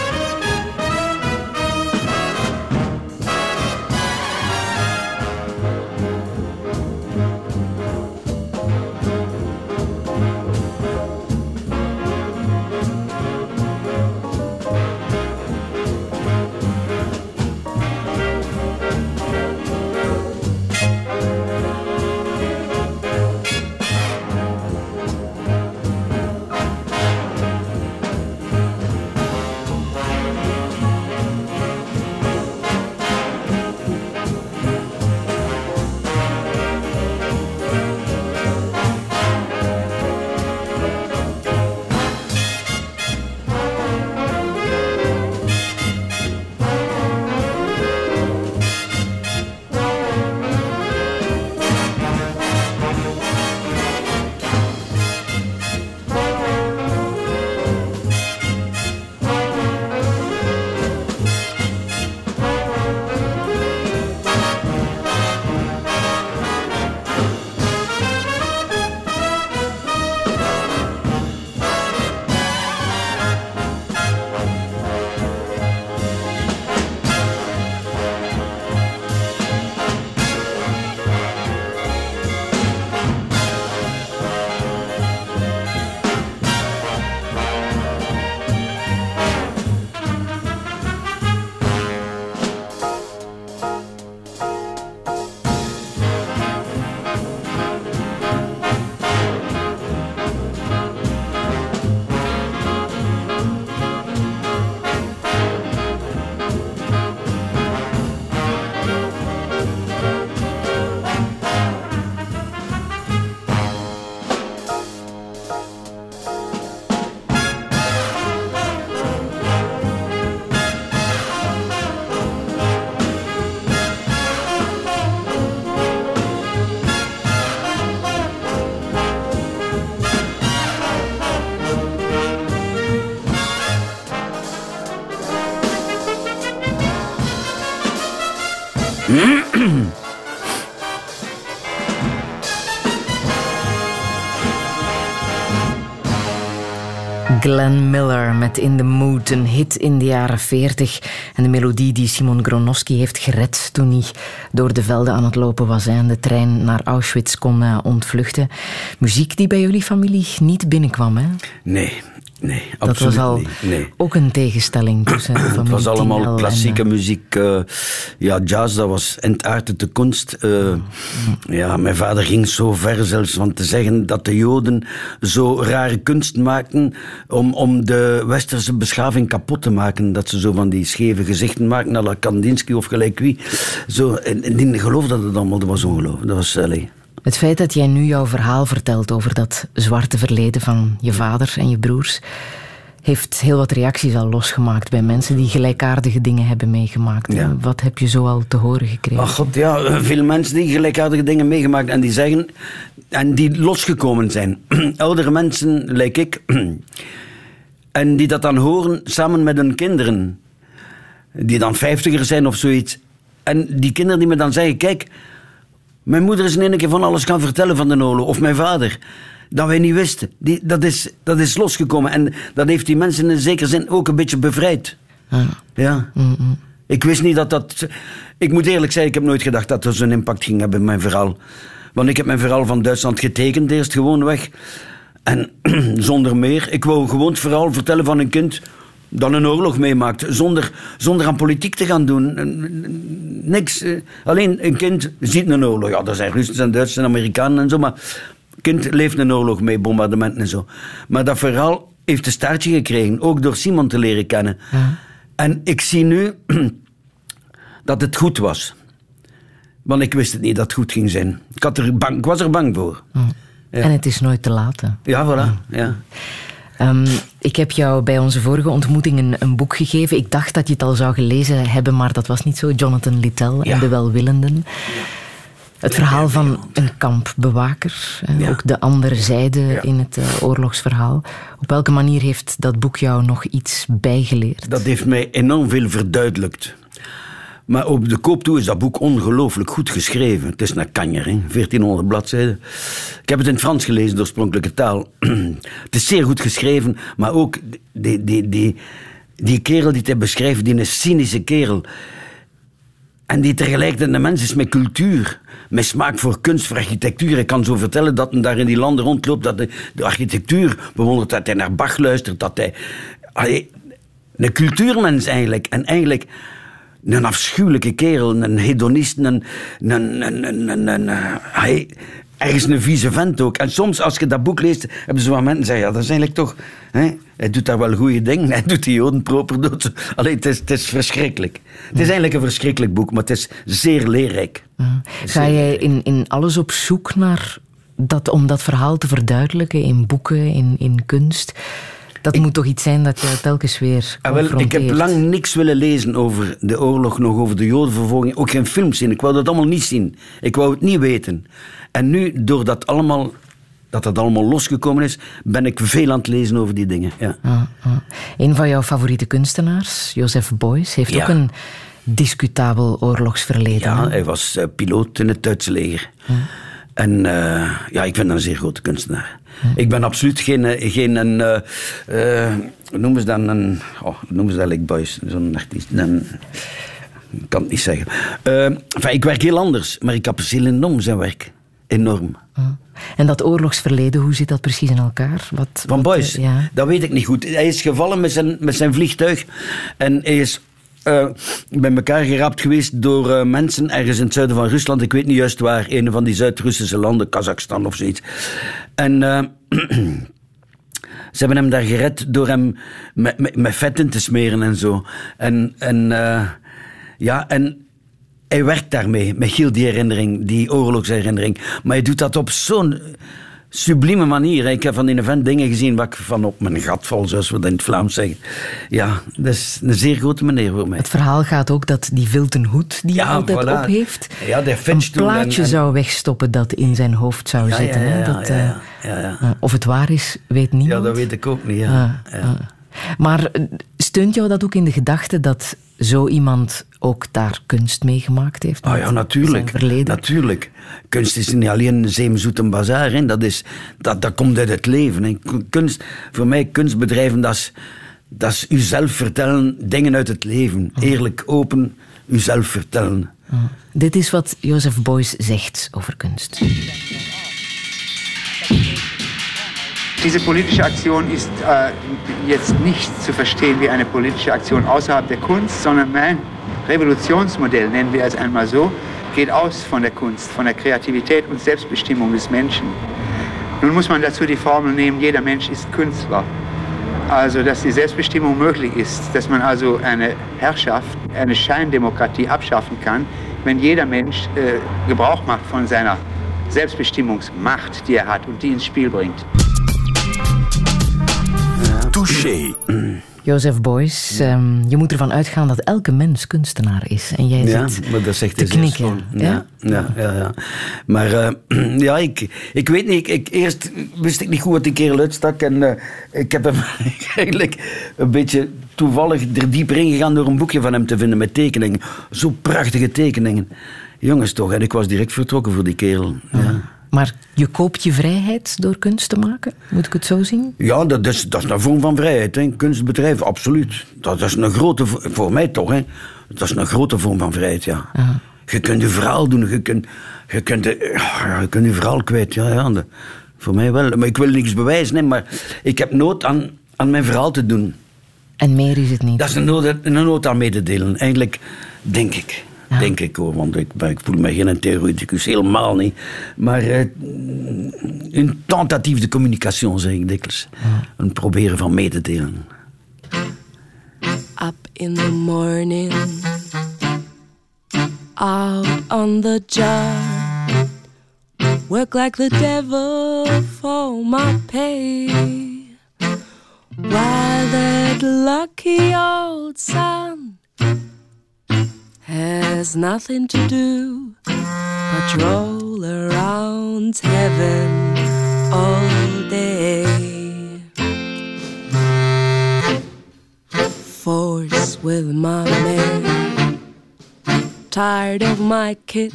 Glenn Miller met In the Mood, een hit in de jaren 40. En de melodie die Simon Gronowski heeft gered toen hij door de velden aan het lopen was en de trein naar Auschwitz kon eh, ontvluchten. Muziek die bij jullie familie niet binnenkwam, hè? Nee, nee, Dat absoluut was al niet. Nee. ook een tegenstelling tussen (clears throat) Het was allemaal en, klassieke eh, muziek. eh, ja, jazz, dat was entaard de kunst. eh, ja, mijn vader ging zo ver zelfs van te zeggen dat de Joden zo rare kunst maakten om, om de westerse beschaving kapot te maken. Dat ze zo van die scheve gezichten maakten, à la Kandinsky of gelijk wie. Zo, en, en die geloofde dat het allemaal, dat was ongelooflijk. Dat was, allee. Het feit dat jij nu jouw verhaal vertelt over dat zwarte verleden van je vader en je broers, heeft heel wat reacties al losgemaakt bij mensen die gelijkaardige dingen hebben meegemaakt. Ja. Wat heb je zo al te horen gekregen? Ach god, ja, veel mensen die gelijkaardige dingen meegemaakt en die zeggen, en die losgekomen zijn. (clears throat) Oudere mensen, lijkt ik, (clears throat) en die dat dan horen samen met hun kinderen, die dan vijftiger zijn of zoiets. En die kinderen die me dan zeggen, kijk, mijn moeder is in één keer van alles gaan vertellen van de oorlog, of mijn vader. Dat wij niet wisten. Die, dat, is, dat is losgekomen. En dat heeft die mensen in zekere zin ook een beetje bevrijd. Ja. Ik wist niet dat dat... Ik moet eerlijk zeggen, ik heb nooit gedacht dat dat zo'n impact ging hebben, mijn verhaal. Want ik heb mijn verhaal van Duitsland getekend, eerst gewoon weg. En (clears throat) zonder meer. Ik wou gewoon het verhaal vertellen van een kind dat een oorlog meemaakt. Zonder, zonder aan politiek te gaan doen. Niks. eh, Alleen een kind ziet een oorlog. Ja, dat zijn Russen en Duitsers en Amerikanen en zo. Maar een kind leeft een oorlog mee, bombardementen en zo. Maar dat verhaal heeft een staartje gekregen. Ook door Simon te leren kennen. En ik zie nu (clears throat) dat het goed was. Want ik wist het niet dat het goed ging zijn. Ik, had er bang, ik was er bang voor. Ja. En het is nooit te laat. hè. Ja, voilà. Ja. Ehm, ik heb jou bij onze vorige ontmoeting een, een boek gegeven. Ik dacht dat je het al zou gelezen hebben, maar dat was niet zo. Jonathan Littell en de Welwillenden. Het verhaal van een kampbewaker. eh, Ja. Ook de andere zijde Ja. in het eh, oorlogsverhaal. Op welke manier heeft dat boek jou nog iets bijgeleerd? Dat heeft mij enorm veel verduidelijkt. Maar op de koop toe is dat boek ongelooflijk goed geschreven. Het is een kanjer, hè? 1400 bladzijden. Ik heb het in het Frans gelezen, de oorspronkelijke taal. (clears throat) het is zeer goed geschreven, maar ook die, die, die, die kerel die hij beschrijft, die een cynische kerel. En die tegelijkertijd een mens is met cultuur, met smaak voor kunst, voor architectuur. Ik kan zo vertellen dat hij daar in die landen rondloopt, dat de architectuur bewondert, dat hij naar Bach luistert, dat hij... Een cultuurmens eigenlijk. En eigenlijk een afschuwelijke kerel, een hedonist, een... een, een, een, een, een, eh, hij, ergens een vieze vent ook. En soms, als je dat boek leest, hebben ze van mensen zeggen, ja, dat is eigenlijk toch... Hè, hij doet daar wel goede dingen, (laughs) hij doet die joden proper dood. Allee, het is, het is verschrikkelijk. Het is eigenlijk een verschrikkelijk boek, maar het is zeer leerrijk. Ga jij in, in alles op zoek naar dat, om dat verhaal te verduidelijken in boeken, in, in kunst? Dat moet toch iets zijn dat je telkens weer Ah, wel, ik heb lang niks willen lezen over de oorlog, nog over de jodenvervolging. Ook geen films zien. Ik wou dat allemaal niet zien. Ik wou het niet weten. En nu, doordat allemaal, dat dat allemaal losgekomen is, ben ik veel aan het lezen over die dingen. Ja. Ah, ah. Een van jouw favoriete kunstenaars, Joseph Beuys, heeft Ja. ook een discutabel oorlogsverleden. Ja, hij was eh, piloot in het Duitse leger. En eh, ja, ik vind een zeer grote kunstenaar. Ik ben absoluut geen, eh, geen een, eh, hoe noemen ze dat, een, oh, noemen ze dat, like boys, zo'n artiest, een, ik kan het niet zeggen. Enfin, ik werk heel anders, maar ik apprecieer enorm zijn werk. Enorm. Ah. En dat oorlogsverleden, hoe zit dat precies in elkaar? Wat, Van wat, Boys, ja. dat weet ik niet goed. Hij is gevallen met zijn, met zijn vliegtuig en hij is eh, bij elkaar geraapt geweest door eh, mensen ergens in het zuiden van Rusland. Ik weet niet juist waar, een van die Zuid-Russische landen, Kazachstan of zoiets. En eh, (clears throat) ze hebben hem daar gered door hem met, met, met te smeren en zo. En, en ja, en hij werkt daarmee, met die herinnering, die oorlogsherinnering. Maar hij doet dat op zo'n sublieme manier. Ik heb van die event dingen gezien waar ik van op mijn gat val, zoals we dat in het Vlaams zeggen. Ja, dat is een zeer grote meneer voor mij. Het verhaal gaat ook dat die vilten hoed die hij altijd voilà. op heeft, Ja, de een plaatje en- zou wegstoppen dat in zijn hoofd zou Ja, zitten. ja, dat, eh, ja, ja, ja. eh, of het waar is, weet niemand. Ja, dat weet ik ook niet. Ja. Ah, ah. Maar eh, steunt jou dat ook in de gedachte dat zo iemand ook daar kunst mee gemaakt heeft? Ah met ja, natuurlijk. Natuurlijk. Kunst is niet alleen een zeemzoet en bazaar. Hè. Dat, is, dat, dat komt uit het leven. Hè. Kunst, voor mij, kunstbedrijven, dat is, dat is uzelf vertellen, dingen uit het leven. Eerlijk, open, uzelf vertellen. Dit is wat Joseph Beuys zegt over kunst. Diese politische Aktion ist äh, jetzt nicht zu verstehen wie eine politische Aktion außerhalb der Kunst, sondern mein Revolutionsmodell, nennen wir es einmal so, geht aus von der Kunst, von der Kreativität und Selbstbestimmung des Menschen. Nun muss man dazu die Formel nehmen, jeder Mensch ist Künstler. Also, dass die Selbstbestimmung möglich ist, dass man also eine Herrschaft, eine Scheindemokratie abschaffen kann, wenn jeder Mensch äh, Gebrauch macht von seiner Selbstbestimmungsmacht, die er hat und die ins Spiel bringt. Touché. Joseph Beuys, ehm, je moet ervan uitgaan dat elke mens kunstenaar is. En jij Ja, zit maar dat zegt te knikken. Ja? Ja, ja, ja, ja. Maar eh, (clears throat) ja, ik, ik weet niet. Ik, ik- eerst wist ik niet goed wat die kerel uitstak. En eh, ik heb hem (laughs) eigenlijk een beetje toevallig er dieper in gegaan door een boekje van hem te vinden met tekeningen. Zo prachtige tekeningen. Jongens toch, en ik was direct vertrokken voor die kerel. Ja. Maar je koopt je vrijheid door kunst te maken? Moet ik het zo zien? Ja, dat is, dat is een vorm van vrijheid. Hè. Kunstbedrijf, absoluut. Dat is een grote, vo- voor mij toch, hè. dat is een grote vorm van vrijheid, ja. Je kunt je verhaal doen, je kunt je, kunt, eh, je, kunt je verhaal kwijt. Ja, ja, voor mij wel. Maar ik wil niks bewijzen, hè, maar ik heb nood aan, aan mijn verhaal te doen. En meer is het niet. Dat is een nood, een nood aan mee te delen, eigenlijk, denk ik. Denk ik hoor, want ik, ik voel me geen theoreticus, helemaal niet. Maar eh, een tentatief de communication, zeg ik dikwijls. Een proberen van mee te delen. Up in the morning, out on the job. Work like the devil for my pay. While that lucky old sun has nothing to do but roll around heaven all day. force with my men. Tired of my kids.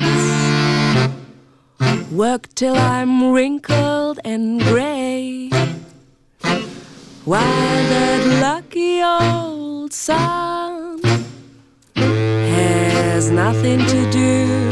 Work till I'm wrinkled and gray. While that lucky old sun nothing to do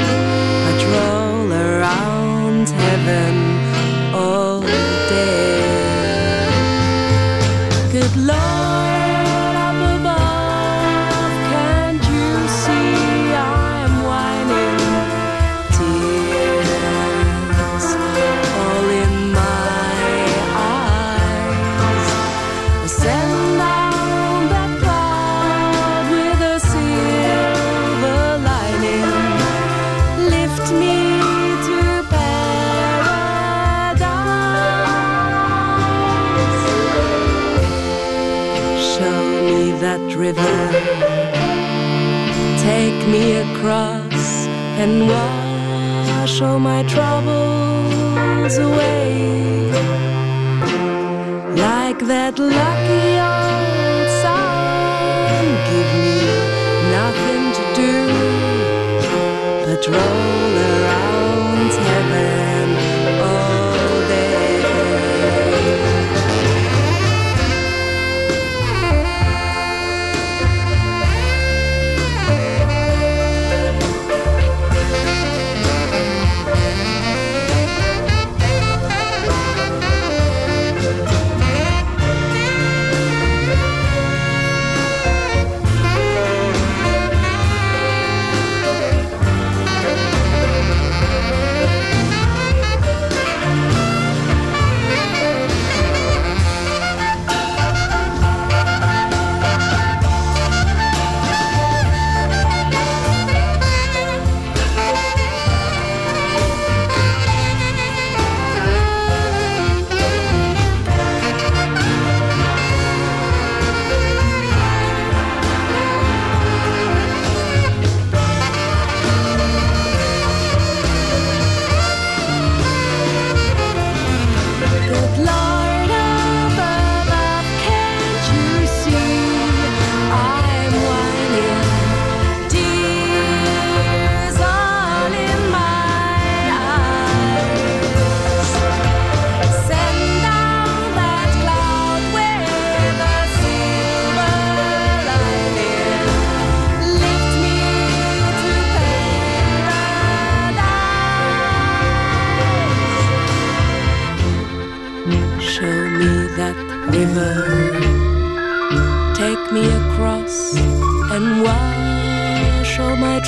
river. Take me across and wash all my troubles away. Like that lucky old sun, give me nothing to do but roll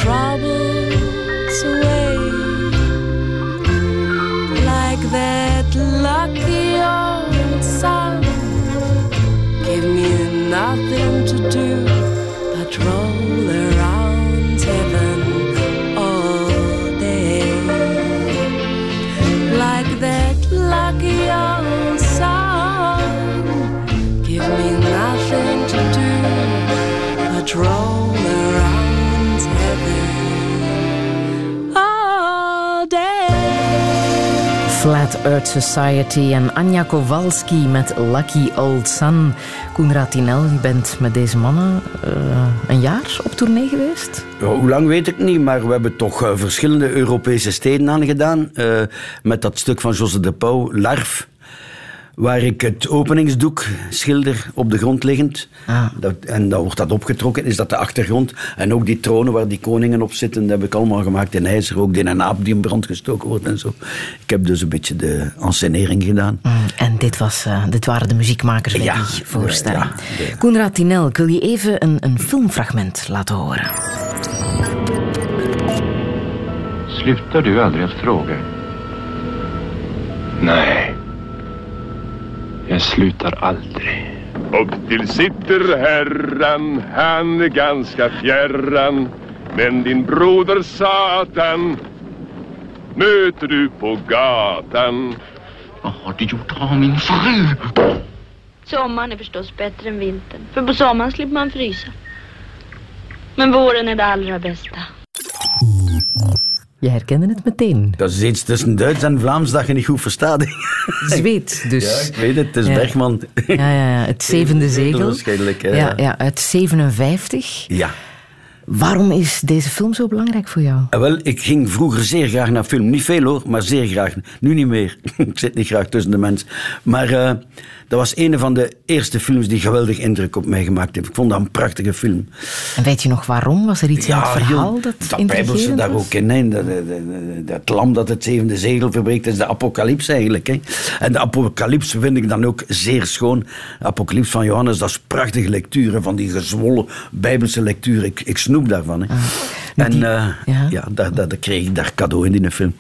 troubles away. Earth Society en Anja Kowalski met Lucky Old Sun. Koenraad Tinel, je bent met deze mannen eh, een jaar op tournee geweest? Ja, hoe lang weet ik niet, maar we hebben toch eh, verschillende Europese steden aangedaan. eh met dat stuk van José de Pauw, Larf. Waar ik het openingsdoek schilder op de grond liggend. Dat, en dan wordt dat opgetrokken, is dat de achtergrond. En ook die tronen waar die koningen op zitten, dat heb ik allemaal gemaakt in ijzer. Ook die een aap die in brand gestoken wordt en zo. Ik heb dus een beetje de encenering gedaan. Mm, En dit, was, eh, dit waren de muziekmakers bij Ja, die voorstelling. ja, Koenraad Tinel, ik wil je even een, een filmfragment laten horen. Slutar du aldrig att fråga? Nej. Jag slutar aldrig. Upp till sitter herran, han är ganska fjärran. Men din broder Satan möter du på gatan. Vad har du gjort av min fru? Sommaren är förstås bättre än vintern. För på sommaren slipper man frysa. Men våren är det allra bästa. Je herkende het meteen. Dat is iets tussen Duits en Vlaams dat je niet goed verstaat. Zweed, dus. Ja, ik weet het. Het is Ja. Bergman. Ja, ja, ja. Het zevende (laughs) zegel. Waarschijnlijk. Ja, ja, uit 57. ja. Waarom is deze film zo belangrijk voor jou? Eh, Wel, ik ging vroeger zeer graag naar film. Niet veel hoor, maar zeer graag. Nu niet meer. (laughs) ik zit niet graag tussen de mensen. Maar eh, dat was een van de eerste films die geweldig indruk op mij gemaakt heeft. Ik vond dat een prachtige film. En weet je nog waarom? Was er iets in het verhaal dat dat bijbelse daar ook in. Hè. Dat, dat, dat- dat lam dat het zevende zegel verbreekt, is de apocalyps eigenlijk. Hè. En de apocalyps vind ik dan ook zeer schoon. De apocalyps van Johannes, dat is prachtige lectuur. hè, Van die gezwollen bijbelse lectuur. Ik, ik snoep daarvan. Hè. en die- eh, ja. ja, dat, dat, dat kreeg ik daar cadeau in die film.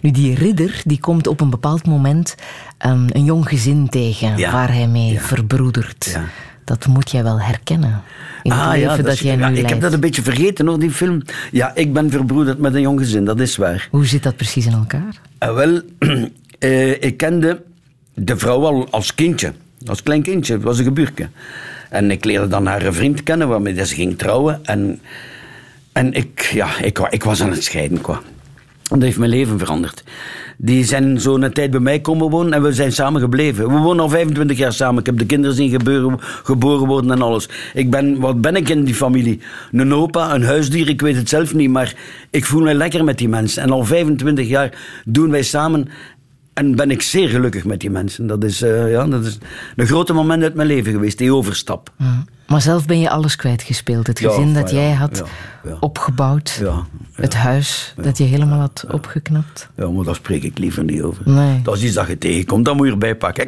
Nu, die ridder die komt op een bepaald moment een, een jong gezin tegen Ja. waar hij mee verbroedert. Dat moet jij wel herkennen in het leven dat, Ah, is- jij nu ja, Ik leidt. heb dat een beetje vergeten hoor, die film. Ja, ik ben verbroederd met een jong gezin, dat is waar. Hoe zit dat precies in elkaar? Eh, wel, (clears throat) eh, ik kende de vrouw al als kindje. Als klein kindje, het was een gebuurke. En ik leerde dan haar vriend kennen, waarmee ze ging trouwen. En, en ik, ja, ik, ik was aan het scheiden, qua. Dat heeft mijn leven veranderd. Die zijn zo een tijd bij mij komen wonen en we zijn samen gebleven. We wonen al 25 jaar samen. Ik heb de kinderen zien gebeuren, geboren worden en alles. Ik ben, wat ben ik in die familie? Een opa, een huisdier, ik weet het zelf niet, maar ik voel me lekker met die mensen. En al 25 jaar doen wij samen en ben ik zeer gelukkig met die mensen. Dat is, eh, ja, dat is een grote moment uit mijn leven geweest, die overstap. Mm. Maar zelf ben je alles kwijtgespeeld. Het Ja, gezin dat ja, jij had ja, opgebouwd. Ja, Het huis dat je helemaal had opgeknapt. Ja, maar daar spreek ik liever niet over. Nee. Dat is iets dat je tegenkomt, dat moet je erbij pakken.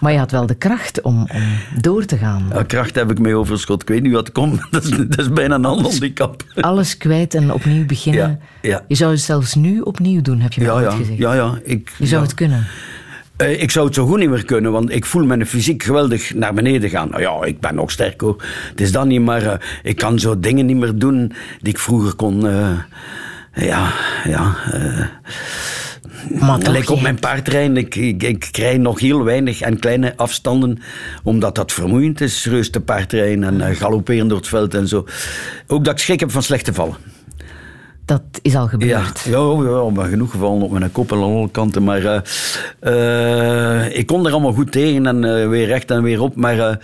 Maar je had wel de kracht om, om door te gaan. Ja, kracht heb ik mee overschot. Ik weet niet wat komt. Dat is, dat is bijna een handicap. Alles kwijt en opnieuw beginnen. Ja, ja. Je zou het zelfs nu opnieuw doen, heb je me Ja, gezegd. ja, ja. Ik, Je zou het kunnen. Eh, ik zou het zo goed niet meer kunnen, want ik voel mijn fysiek geweldig naar beneden gaan. Nou ja, ik ben nog sterk hoor. Het is dat niet, maar eh, ik kan zo dingen niet meer doen die ik vroeger kon. eh, ja, ja. Eh, Maar toch, Lijk op mijn paardrijden. Ik, ik, ik rijd nog heel weinig en kleine afstanden, omdat dat vermoeiend is. Reus te paardrijden en eh, galopperen door het veld en zo. Ook dat ik schrik heb van slechte vallen. Dat is al gebeurd. ja, ja, maar genoeg gevallen op mijn kop en aan alle kanten. Maar eh, eh, ik kon er allemaal goed tegen en weer recht en weer op. Maar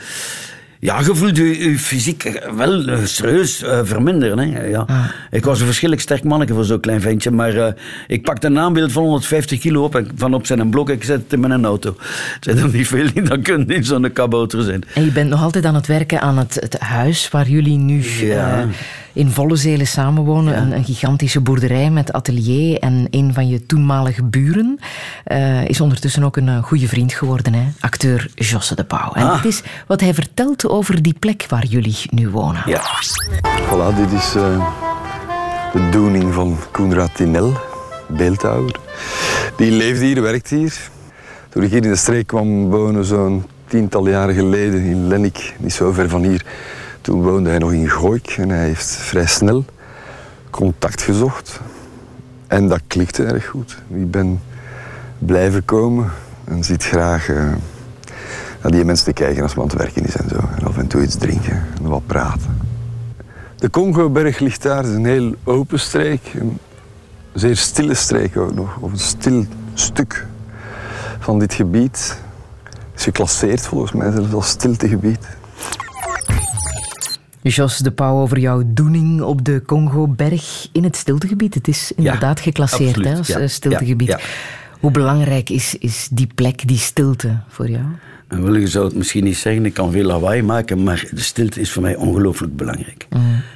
ja, je voelt je, je fysiek wel eh, serieus eh, verminderen. Hè? Ja. Ik was een verschillend sterk manneke voor zo'n klein ventje. Maar eh, ik pakte een aanbeeld van 150 kilo op en van op zijn blok. Ik zet het in mijn auto. (laughs) Het zijn er niet veel die dan kunnen in zo'n kabouter zijn. En je bent nog altijd aan het werken aan het, het huis waar jullie nu Ja. In volle zelen samenwonen. Een, een gigantische boerderij met atelier. En een van je toenmalige buren eh, is ondertussen ook een eh, goede vriend geworden. Hè? Acteur Josse de Pauw. En Ah. het is wat hij vertelt over die plek waar jullie nu wonen. Ja. Voilà, dit is eh, de doening van Koenraad Tinel, beeldhouwer. Die leefde hier, werkte hier. Toen ik hier in de streek kwam wonen, zo'n tiental jaren geleden in Lennik, niet zo ver van hier, toen woonde hij nog in Gooik en hij heeft vrij snel contact gezocht. En dat klikte erg goed. Ik ben blijven komen en zit graag eh, naar die mensen te kijken als we aan het werken is en zo. En af en toe iets drinken en wat praten. De Congoberg ligt daar, het is een heel open streek. Een zeer stille streek ook nog, of een stil stuk van dit gebied. is geclasseerd volgens mij zelfs als stiltegebied. Jos de Pauw over jouw doening op de Congo-berg in het stiltegebied. Het is inderdaad geclasseerd absoluut. hè, als Ja, eh, stiltegebied. ja, Hoe belangrijk is, is die plek, die stilte voor jou? En wil je zou het misschien niet zeggen, ik kan veel lawaai maken, maar de stilte is voor mij ongelooflijk belangrijk.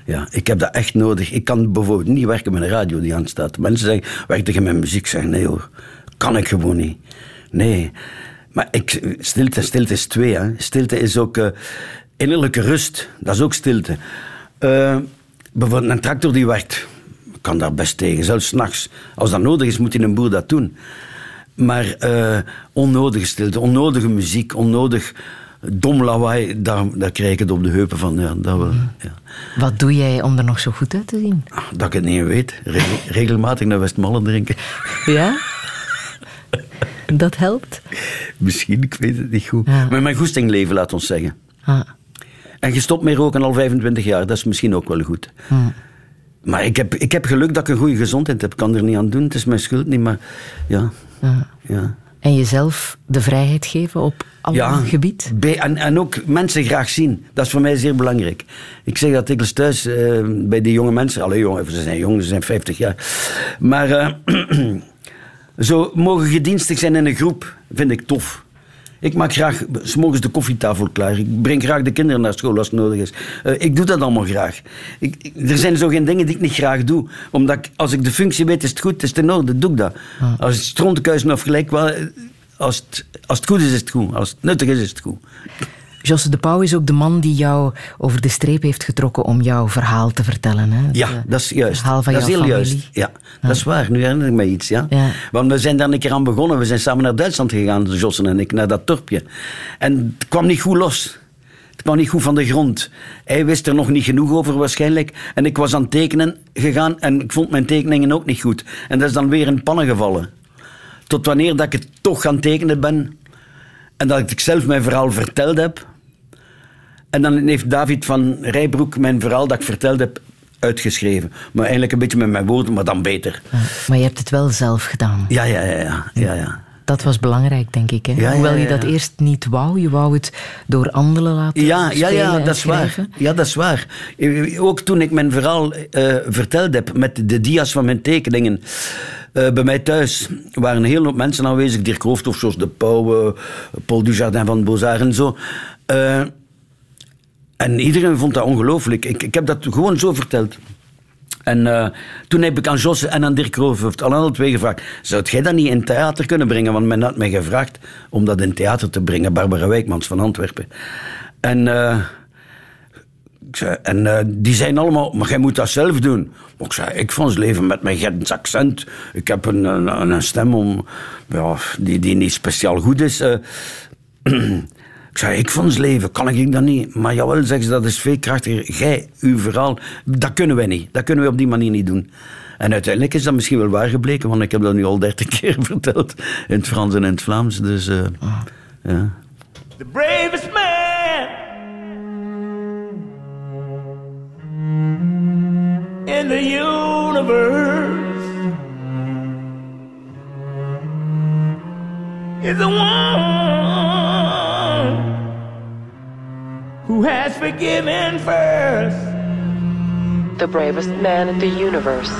Ja, ik heb dat echt nodig. Ik kan bijvoorbeeld niet werken met een radio die aanstaat. Mensen zeggen, werk tegen mijn muziek? Ik zeg, nee hoor, kan ik gewoon niet. Nee. Maar ik, stilte, stilte is twee. Hè. Stilte is ook eh, innerlijke rust. Dat is ook stilte. Eh, bijvoorbeeld een tractor die werkt, kan daar best tegen. Zelfs 's nachts. Als dat nodig is, moet een boer dat doen. Maar eh, onnodige stilte, onnodige muziek, onnodig dom lawaai, daar, daar krijg ik het op de heupen van. Ja, dat, wel, ja. Wat doe jij om er nog zo goed uit te zien? dat ik het niet weet. Re- regelmatig naar Westmalle drinken. Ja? Dat helpt? Misschien, ik weet het niet goed. Maar mijn goesting leven, laat ons zeggen. Ah. En gestopt met roken al 25 jaar, dat is misschien ook wel goed. Hmm. Maar ik heb, ik heb geluk dat ik een goede gezondheid heb. Ik kan er niet aan doen, het is mijn schuld niet, maar ja. Ja. En jezelf de vrijheid geven op alle ja, gebied? en, en ook mensen graag zien. Dat is voor mij zeer belangrijk. Ik zeg dat dikwijls thuis eh, bij die jonge mensen. Allee, jongen, ze zijn jong, ze zijn 50 jaar. Maar eh, (clears throat) zo mogen gedienstig zijn in een groep, vind ik tof. Ik maak graag s morgens de koffietafel klaar. Ik breng graag de kinderen naar school als het nodig is. Eh, ik doe dat allemaal graag. Ik, ik- er zijn zo geen dingen die ik niet graag doe. Omdat ik, als ik de functie weet, is het goed, is het in orde, doe ik dat. Als het strontekuisen of gelijk, wel, eh, als het, als het goed is, is het goed. Als het nuttig is, is het goed. Josse de Pauw is ook de man die jou over de streep heeft getrokken om jouw verhaal te vertellen. Hè? Ja, dat is juist. verhaal van dat is heel familie. juist. Ja, dat is waar. Nu herinner ik me iets. Ja. Ja. Want we zijn daar een keer aan begonnen. We zijn samen naar Duitsland gegaan, Jossen en ik, naar dat dorpje. En het kwam niet goed los. Het kwam niet goed van de grond. Hij wist er nog niet genoeg over waarschijnlijk. En ik was aan het tekenen gegaan en ik vond mijn tekeningen ook niet goed. En dat is dan weer in pannen gevallen. Tot wanneer dat ik het toch gaan tekenen ben. En dat ik zelf mijn verhaal verteld heb. En dan heeft David van Rijbroek mijn verhaal dat ik verteld heb uitgeschreven. Maar eigenlijk een beetje met mijn woorden, maar dan beter. Maar je hebt het wel zelf gedaan. Ja, ja, ja. ja, ja, ja. Dat was belangrijk, denk ik. Hè? Ja, Hoewel je dat eerst niet wou. Je wou het door anderen laten Ja, ja, ja, dat is waar. Ja, dat is waar. Ook toen ik mijn verhaal eh, verteld heb met de dia's van mijn tekeningen. Eh, bij mij thuis waren een hele hoop mensen aanwezig. Dirk Hoofdhof, zoals De Pauw, Paul Dujardin van Beaux-Arts en zo. Eh, en iedereen vond dat ongelooflijk. Ik, ik heb dat gewoon zo verteld. En eh, toen heb ik aan Jos en aan Dirk Roofhoofd al alle twee gevraagd: zou jij dat niet in theater kunnen brengen? Want men had mij gevraagd om dat in theater te brengen. Barbara Wijkmans van Antwerpen. En, ik zei, en eh, die zeiden allemaal: maar jij moet dat zelf doen. Maar ik zei: ik het leven met mijn Gents accent. Ik heb een, een, een stem om, ja, die, die niet speciaal goed is. eh. (clears throat) Ik zei, ik van leven, kan ik dat niet? Maar jawel, zeggen ze, dat is veel krachtiger. Jij, uw verhaal, dat kunnen wij niet. Dat kunnen we op die manier niet doen. En uiteindelijk is dat misschien wel waar gebleken, want ik heb dat nu al dertig (laughs) keer verteld. In het Frans en in het Vlaams, dus eh, ja. The bravest the universe is the one who has forgiven first. The bravest man in the universe.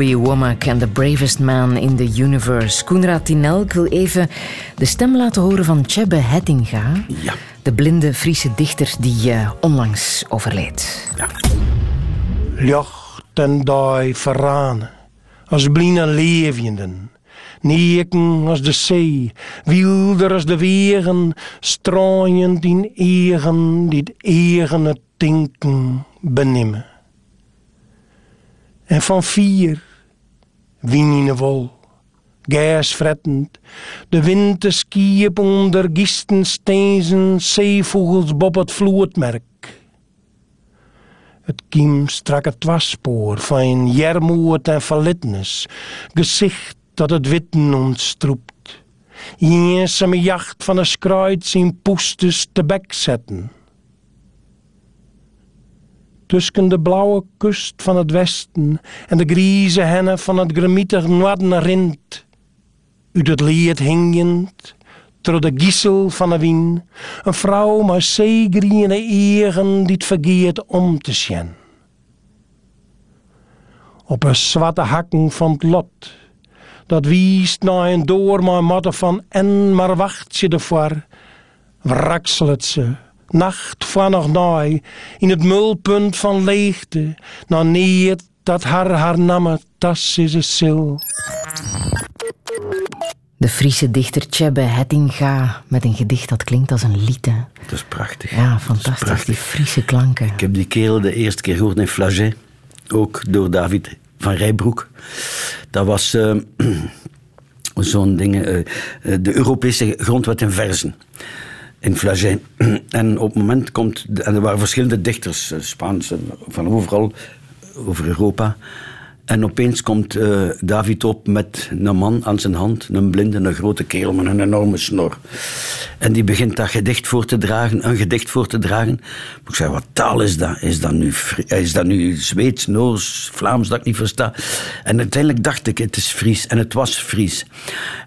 Bobby Womack en The Bravest Man in the Universe. Koenraad Tinel, ik wil even de stem laten horen van Tjebbe Hettinga. Ja. De blinde Friese dichter die eh, onlangs overleed. Ja. En daai verranen, als blinde levenden. Neken als de zee, wilder als de wegen, strooiend in egen, die het tinken benimmen. En van vier, wol, gasfrettend, de wind te skiep onder gisten stezen, zeevogels bob het vloedmerk. Het kiem strak het twasspoor van jermoed en verlitnis, gezicht dat het witten ontstroept. Eensame jacht van een skruid zien poestes te bek zetten. Tussen de blauwe kust van het westen en de grieze hennen van het gramietig noorden rint. Uit het lied hingend, door de giesel van de wien, een vrouw met zeegriene egen die het vergeet om te zien. Op een zwarte hakken van het lot, dat wiest naar een door maar matte van en maar wacht je ervoor, wrakselt ze, nacht van nog naai, in het mulpunt van leegte, naar neer dat haar haar namme tas is een sil. De Friese dichter Tjebbe Hettinga met een gedicht dat klinkt als een lied. hè. Dat is prachtig. Ja, fantastisch. Die Friese klanken. Ik heb die kerel de eerste keer gehoord in Flaget. Ook door David van Rijbroek. Dat was eh, (clears throat) zo'n ding. eh, eh, de Europese grondwet in verzen. In Flaget. (clears throat) En op het moment komt... En er waren verschillende dichters. eh, Spaanse, van overal. Over Europa. En opeens komt eh, David op met een man aan zijn hand, een blinde, een grote kerel met een enorme snor. En die begint dat gedicht voor te dragen, een gedicht voor te dragen. Ik zei, wat taal is dat? Is dat nu, Fri- is dat nu Zweeds, Noors, Vlaams dat ik niet versta? En uiteindelijk dacht ik, het is Fries. En het was Fries.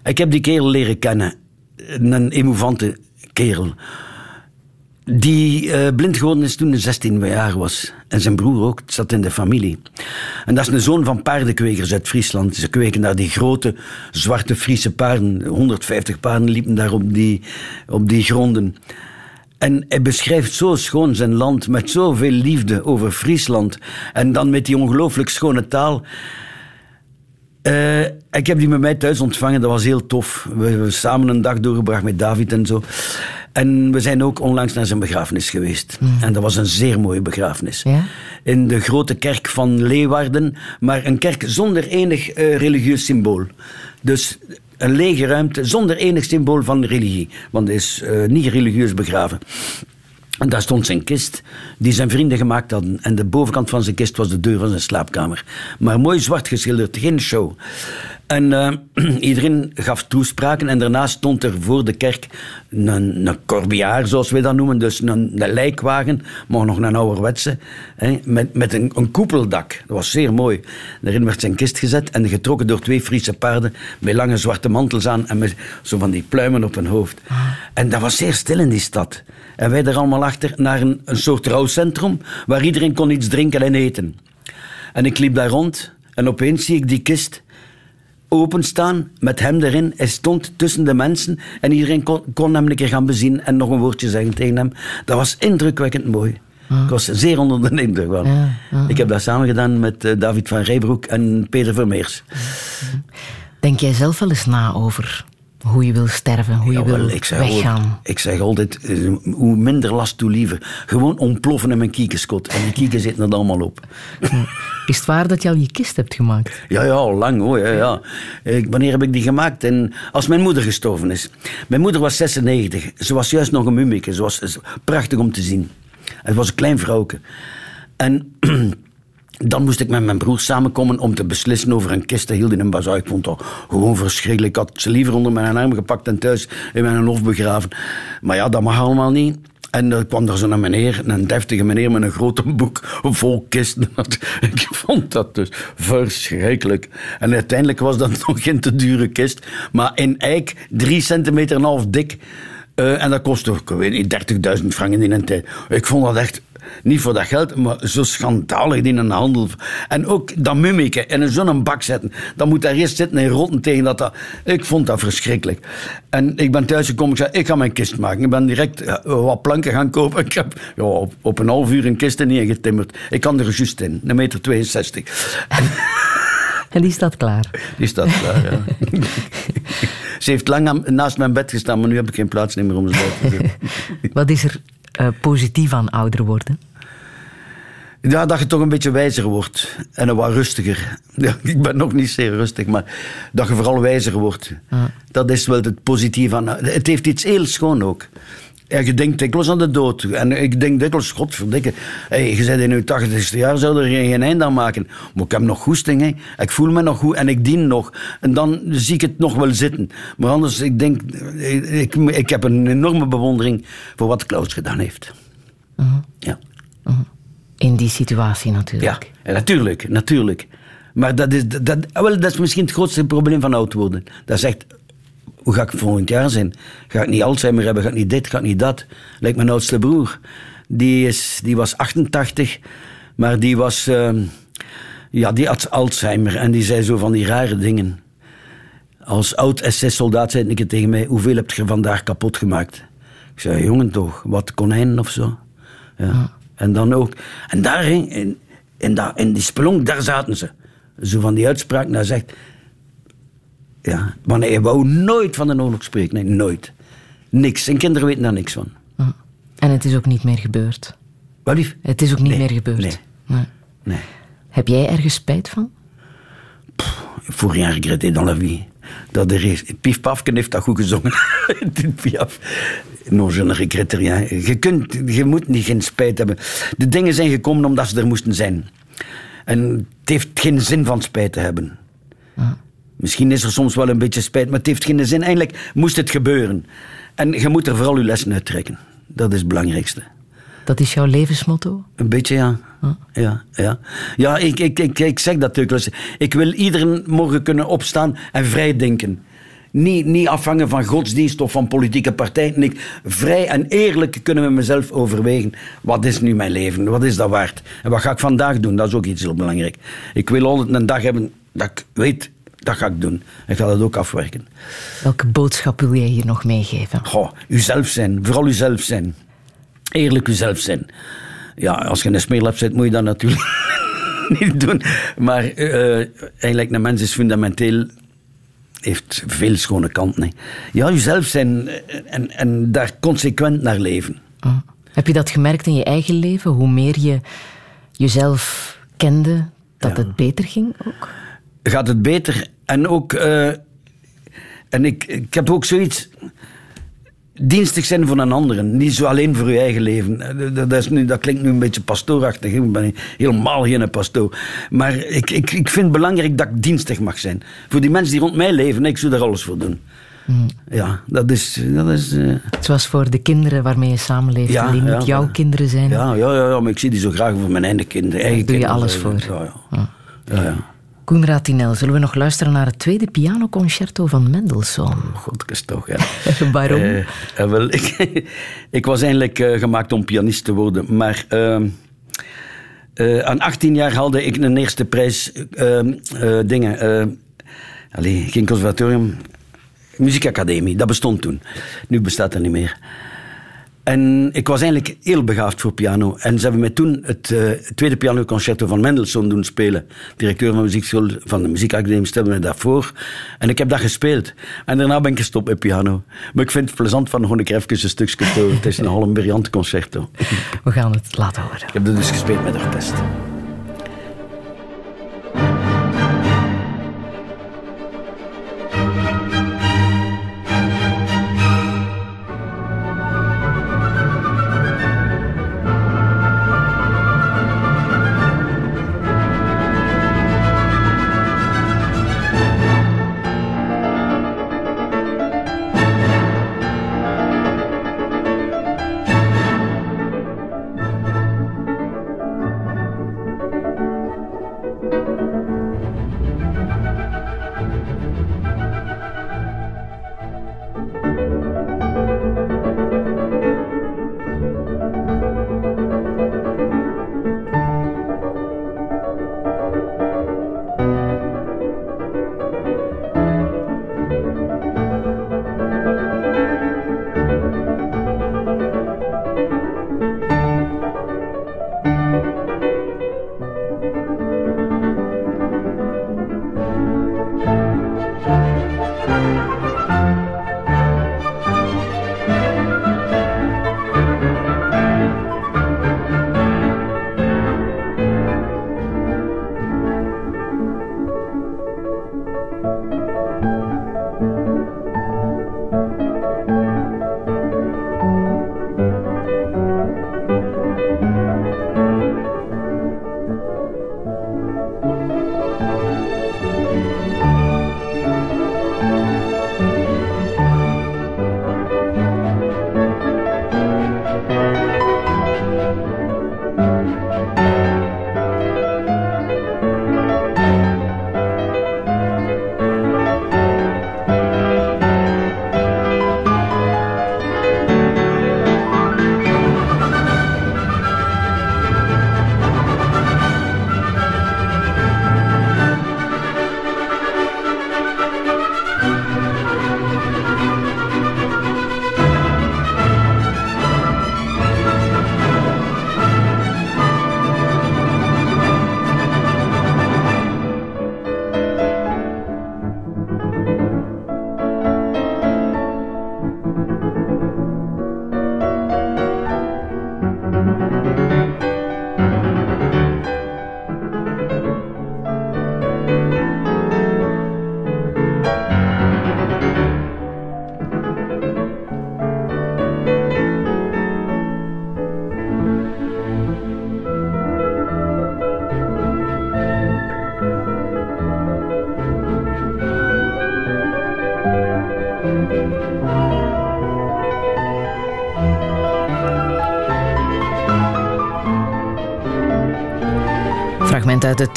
Ik heb die kerel leren kennen. Een emouvante kerel. Die eh, blind geworden is toen hij 16 jaar was. En zijn broer ook, zat in de familie. En dat is een zoon van paardenkwekers uit Friesland. Ze kweken daar die grote, zwarte Friese paarden. 150 paarden liepen daar op die, op die gronden. En hij beschrijft zo schoon zijn land, met zoveel liefde over Friesland. En dan met die ongelooflijk schone taal. Eh, ik heb die met mij thuis ontvangen, dat was heel tof. We hebben samen een dag doorgebracht met David en zo. En we zijn ook onlangs naar zijn begrafenis geweest. En dat was een zeer mooie begrafenis. Ja? In de grote kerk van Leeuwarden, maar een kerk zonder enig eh, religieus symbool. Dus een lege ruimte zonder enig symbool van religie. Want hij is eh, niet religieus begraven. En daar stond zijn kist, die zijn vrienden gemaakt hadden. En de bovenkant van zijn kist was de deur van zijn slaapkamer. Maar mooi zwart geschilderd, geen show. En eh, (clears throat) iedereen gaf toespraken. En daarna stond er voor de kerk een, een corbiaar, zoals wij dat noemen. Dus een, een lijkwagen, maar nog een ouderwetse. Hè, met met een, een koepeldak. Dat was zeer mooi. Daarin werd zijn kist gezet en getrokken door twee Friese paarden. Met lange zwarte mantels aan en met zo van die pluimen op hun hoofd. En dat was zeer stil in die stad. En wij er allemaal achter naar een, een soort rouwcentrum waar iedereen kon iets drinken en eten. En ik liep daar rond en opeens zie ik die kist openstaan met hem erin. Hij stond tussen de mensen en iedereen kon, kon hem een keer gaan bezien en nog een woordje zeggen tegen hem. Dat was indrukwekkend mooi. Ik was zeer onder de indruk van. Ja, ja. Ik heb dat samen gedaan met eh, David van Rijbroek en Peter Vermeers. Denk jij zelf wel eens na over hoe je wil sterven, hoe je wil ik weggaan? al- ik zeg altijd, eh, hoe minder last, hoe liever. Gewoon ontploffen in mijn kiekenskot. En die kieken zitten er allemaal op. Is het waar dat je al je kist hebt gemaakt? Ja, ja, al lang hoor. Ja, ja. Ik, wanneer heb ik die gemaakt? En als mijn moeder gestorven is. Mijn moeder was 96. Ze was juist nog een mummeke. Ze was prachtig om te zien. Het was een klein vrouwke. En (clears throat) dan moest ik met mijn broer samenkomen om te beslissen over een kist. Dat hield in een bazaar. Ik vond dat gewoon verschrikkelijk. Ik had ze liever onder mijn arm gepakt en thuis in mijn hof begraven. Maar ja, dat mag allemaal niet. En er kwam er zo'n meneer, een deftige meneer met een grote (laughs) boek vol kisten. (laughs) Ik vond dat dus verschrikkelijk. En uiteindelijk was dat (laughs) nog geen te dure kist, maar in eik drie centimeter en half dik. Eh, en dat kostte, ik weet niet, 30.000 franken in een tijd. Ik vond dat echt niet voor dat geld, maar zo schandalig in een handel. En ook dat mummiken en in zo'n bak zetten. Dan moet daar eerst zitten en rotten tegen dat, dat... Ik vond dat verschrikkelijk. En ik ben thuis gekomen, ik zei, ik ga mijn kist maken. Ik ben direct eh, wat planken gaan kopen. (laughs) Ik heb ja, op, op een half uur een kist neergetimmerd. Ik kan er juist in, een meter 62. (laughs) En die staat klaar. Die staat klaar, ja. (laughs) Ze heeft lang naast mijn bed gestaan, maar nu heb ik geen plaats meer om ze te zetten. Wat is er eh, positief aan ouder worden? Ja, dat je toch een beetje wijzer wordt. En wat rustiger. (laughs) Ja, ik ben nog niet zeer rustig, maar dat je vooral wijzer wordt. Dat is wel het positieve aan. Het heeft iets heel schoon ook. Ja, je denkt dikwijls aan de dood. En ik denk dikwijls, godverdikke, hey, je bent in je tachtigste jaar, zou er geen, geen eind aan maken. Maar ik heb nog goesting, hè. ik voel me nog goed en ik dien nog. En dan zie ik het nog wel zitten. Maar anders, ik denk, ik, ik heb een enorme bewondering voor wat Klaus gedaan heeft. Ja. In die situatie natuurlijk. Ja, natuurlijk, natuurlijk. Maar dat is, dat, wel, dat is misschien het grootste probleem van oud worden. Dat is echt, hoe ga ik volgend jaar zijn? Ga ik niet Alzheimer hebben? Ga ik niet dit? Ga ik niet dat? Lijkt mijn oudste broer. Die, is, die was 88, maar die was... ehm, ja, die had Alzheimer en die zei zo van die rare dingen. Als oud SS-soldaat zei keer tegen mij... Hoeveel heb je vandaag kapot gemaakt? Ik zei, jongen toch, wat konijnen of zo. Ja. En dan ook... En daar, in, in, dat, in die spelonk, daar zaten ze. Zo van die uitspraak, daar zegt... Ja, maar hij wou nooit van de oorlog spreken. Nee, nooit. Niks. En kinderen weten daar niks van. En het is ook niet meer gebeurd. Wat lief? Het is ook niet Nee, meer gebeurd. nee. Nee. Nee. Heb jij ergens spijt van? Voor rien regretter dans la vie. Dat er is. Pief Pafken heeft dat goed gezongen. (laughs) Piaf. Non, je ne regrette rien. Je, kunt, je moet niet geen spijt hebben. De dingen zijn gekomen omdat ze er moesten zijn. En het heeft geen zin van spijt te hebben. Misschien is er soms wel een beetje spijt, maar het heeft geen zin. Eindelijk moest het gebeuren. En je moet er vooral je lessen uit trekken. Dat is het belangrijkste. Dat is jouw levensmotto? Een beetje, ja. Ja, ja. ja ik, ik, ik, ik zeg dat dikwijls. Ik wil iedereen morgen kunnen opstaan en vrij denken. Niet, niet afhangen van godsdienst of van politieke partij. Nee, vrij en eerlijk kunnen we mezelf overwegen. Wat is nu mijn leven? Wat is dat waard? En wat ga ik vandaag doen? Dat is ook iets heel belangrijk. Ik wil altijd een dag hebben dat ik weet, dat ga ik doen. Ik ga dat ook afwerken. Welke boodschap wil jij hier nog meegeven? Goh, uzelf zijn. Vooral uzelf zijn. Eerlijk uzelf zijn. Ja, als je een smeerlap zit, moet je dat natuurlijk (laughs) niet doen. Maar eh, eigenlijk, een mens is fundamenteel... heeft veel schone kanten. hè. Ja, uzelf zijn en, en daar consequent naar leven. Heb je dat gemerkt in je eigen leven? Hoe meer je jezelf kende, dat het beter ging ook? gaat het beter. En ook, eh, en ik, ik heb ook zoiets. Dienstig zijn voor een ander, niet zo alleen voor je eigen leven. Eh, Dat, is nu, dat klinkt nu een beetje pastoorachtig. Ik ben helemaal geen pastoor. Maar ik, ik, ik vind het belangrijk dat ik dienstig mag zijn. Voor die mensen die rond mij leven, ik zou daar alles voor doen. Ja, dat is. Dat is eh, Zoals voor de kinderen waarmee je samenleeft, Ja, die ja, niet jouw kinderen zijn. ja, ja, ja, maar ik zie die zo graag voor mijn eigen kinderen. Eigen doe je kinderen. alles voor. Ja, ja. ja, Tinel, zullen we nog luisteren naar het tweede pianoconcerto van Mendelssohn? God, is toch, ja. (laughs) Waarom? Eh, eh, wel, (laughs) ik, ik was eigenlijk eh, gemaakt om pianist te worden, maar ehm, eh, aan 18 jaar haalde ik een eerste prijs ehm, eh, dingen. allee, geen conservatorium, muziekacademie, dat bestond toen. Nu bestaat dat niet meer. En ik was eigenlijk heel begaafd voor piano. En ze hebben mij toen het eh, tweede pianoconcerto van Mendelssohn doen spelen. Directeur van, de muziekschool, van de muziekacademie stelde me dat voor. En ik heb dat gespeeld. En daarna ben ik gestopt met piano. Maar ik vind het plezant van gewoon een keer even een stukje te. Het is een een briljant concerto. (laughs) We gaan het laten horen. Ik heb dat dus gespeeld met orkest.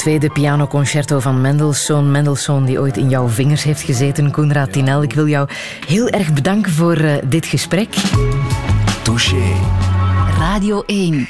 Tweede pianoconcerto van Mendelssohn. Mendelssohn die ooit in jouw vingers heeft gezeten, Koenraad Tinel. Ik wil jou heel erg bedanken voor uh, dit gesprek. Touché. Radio 1.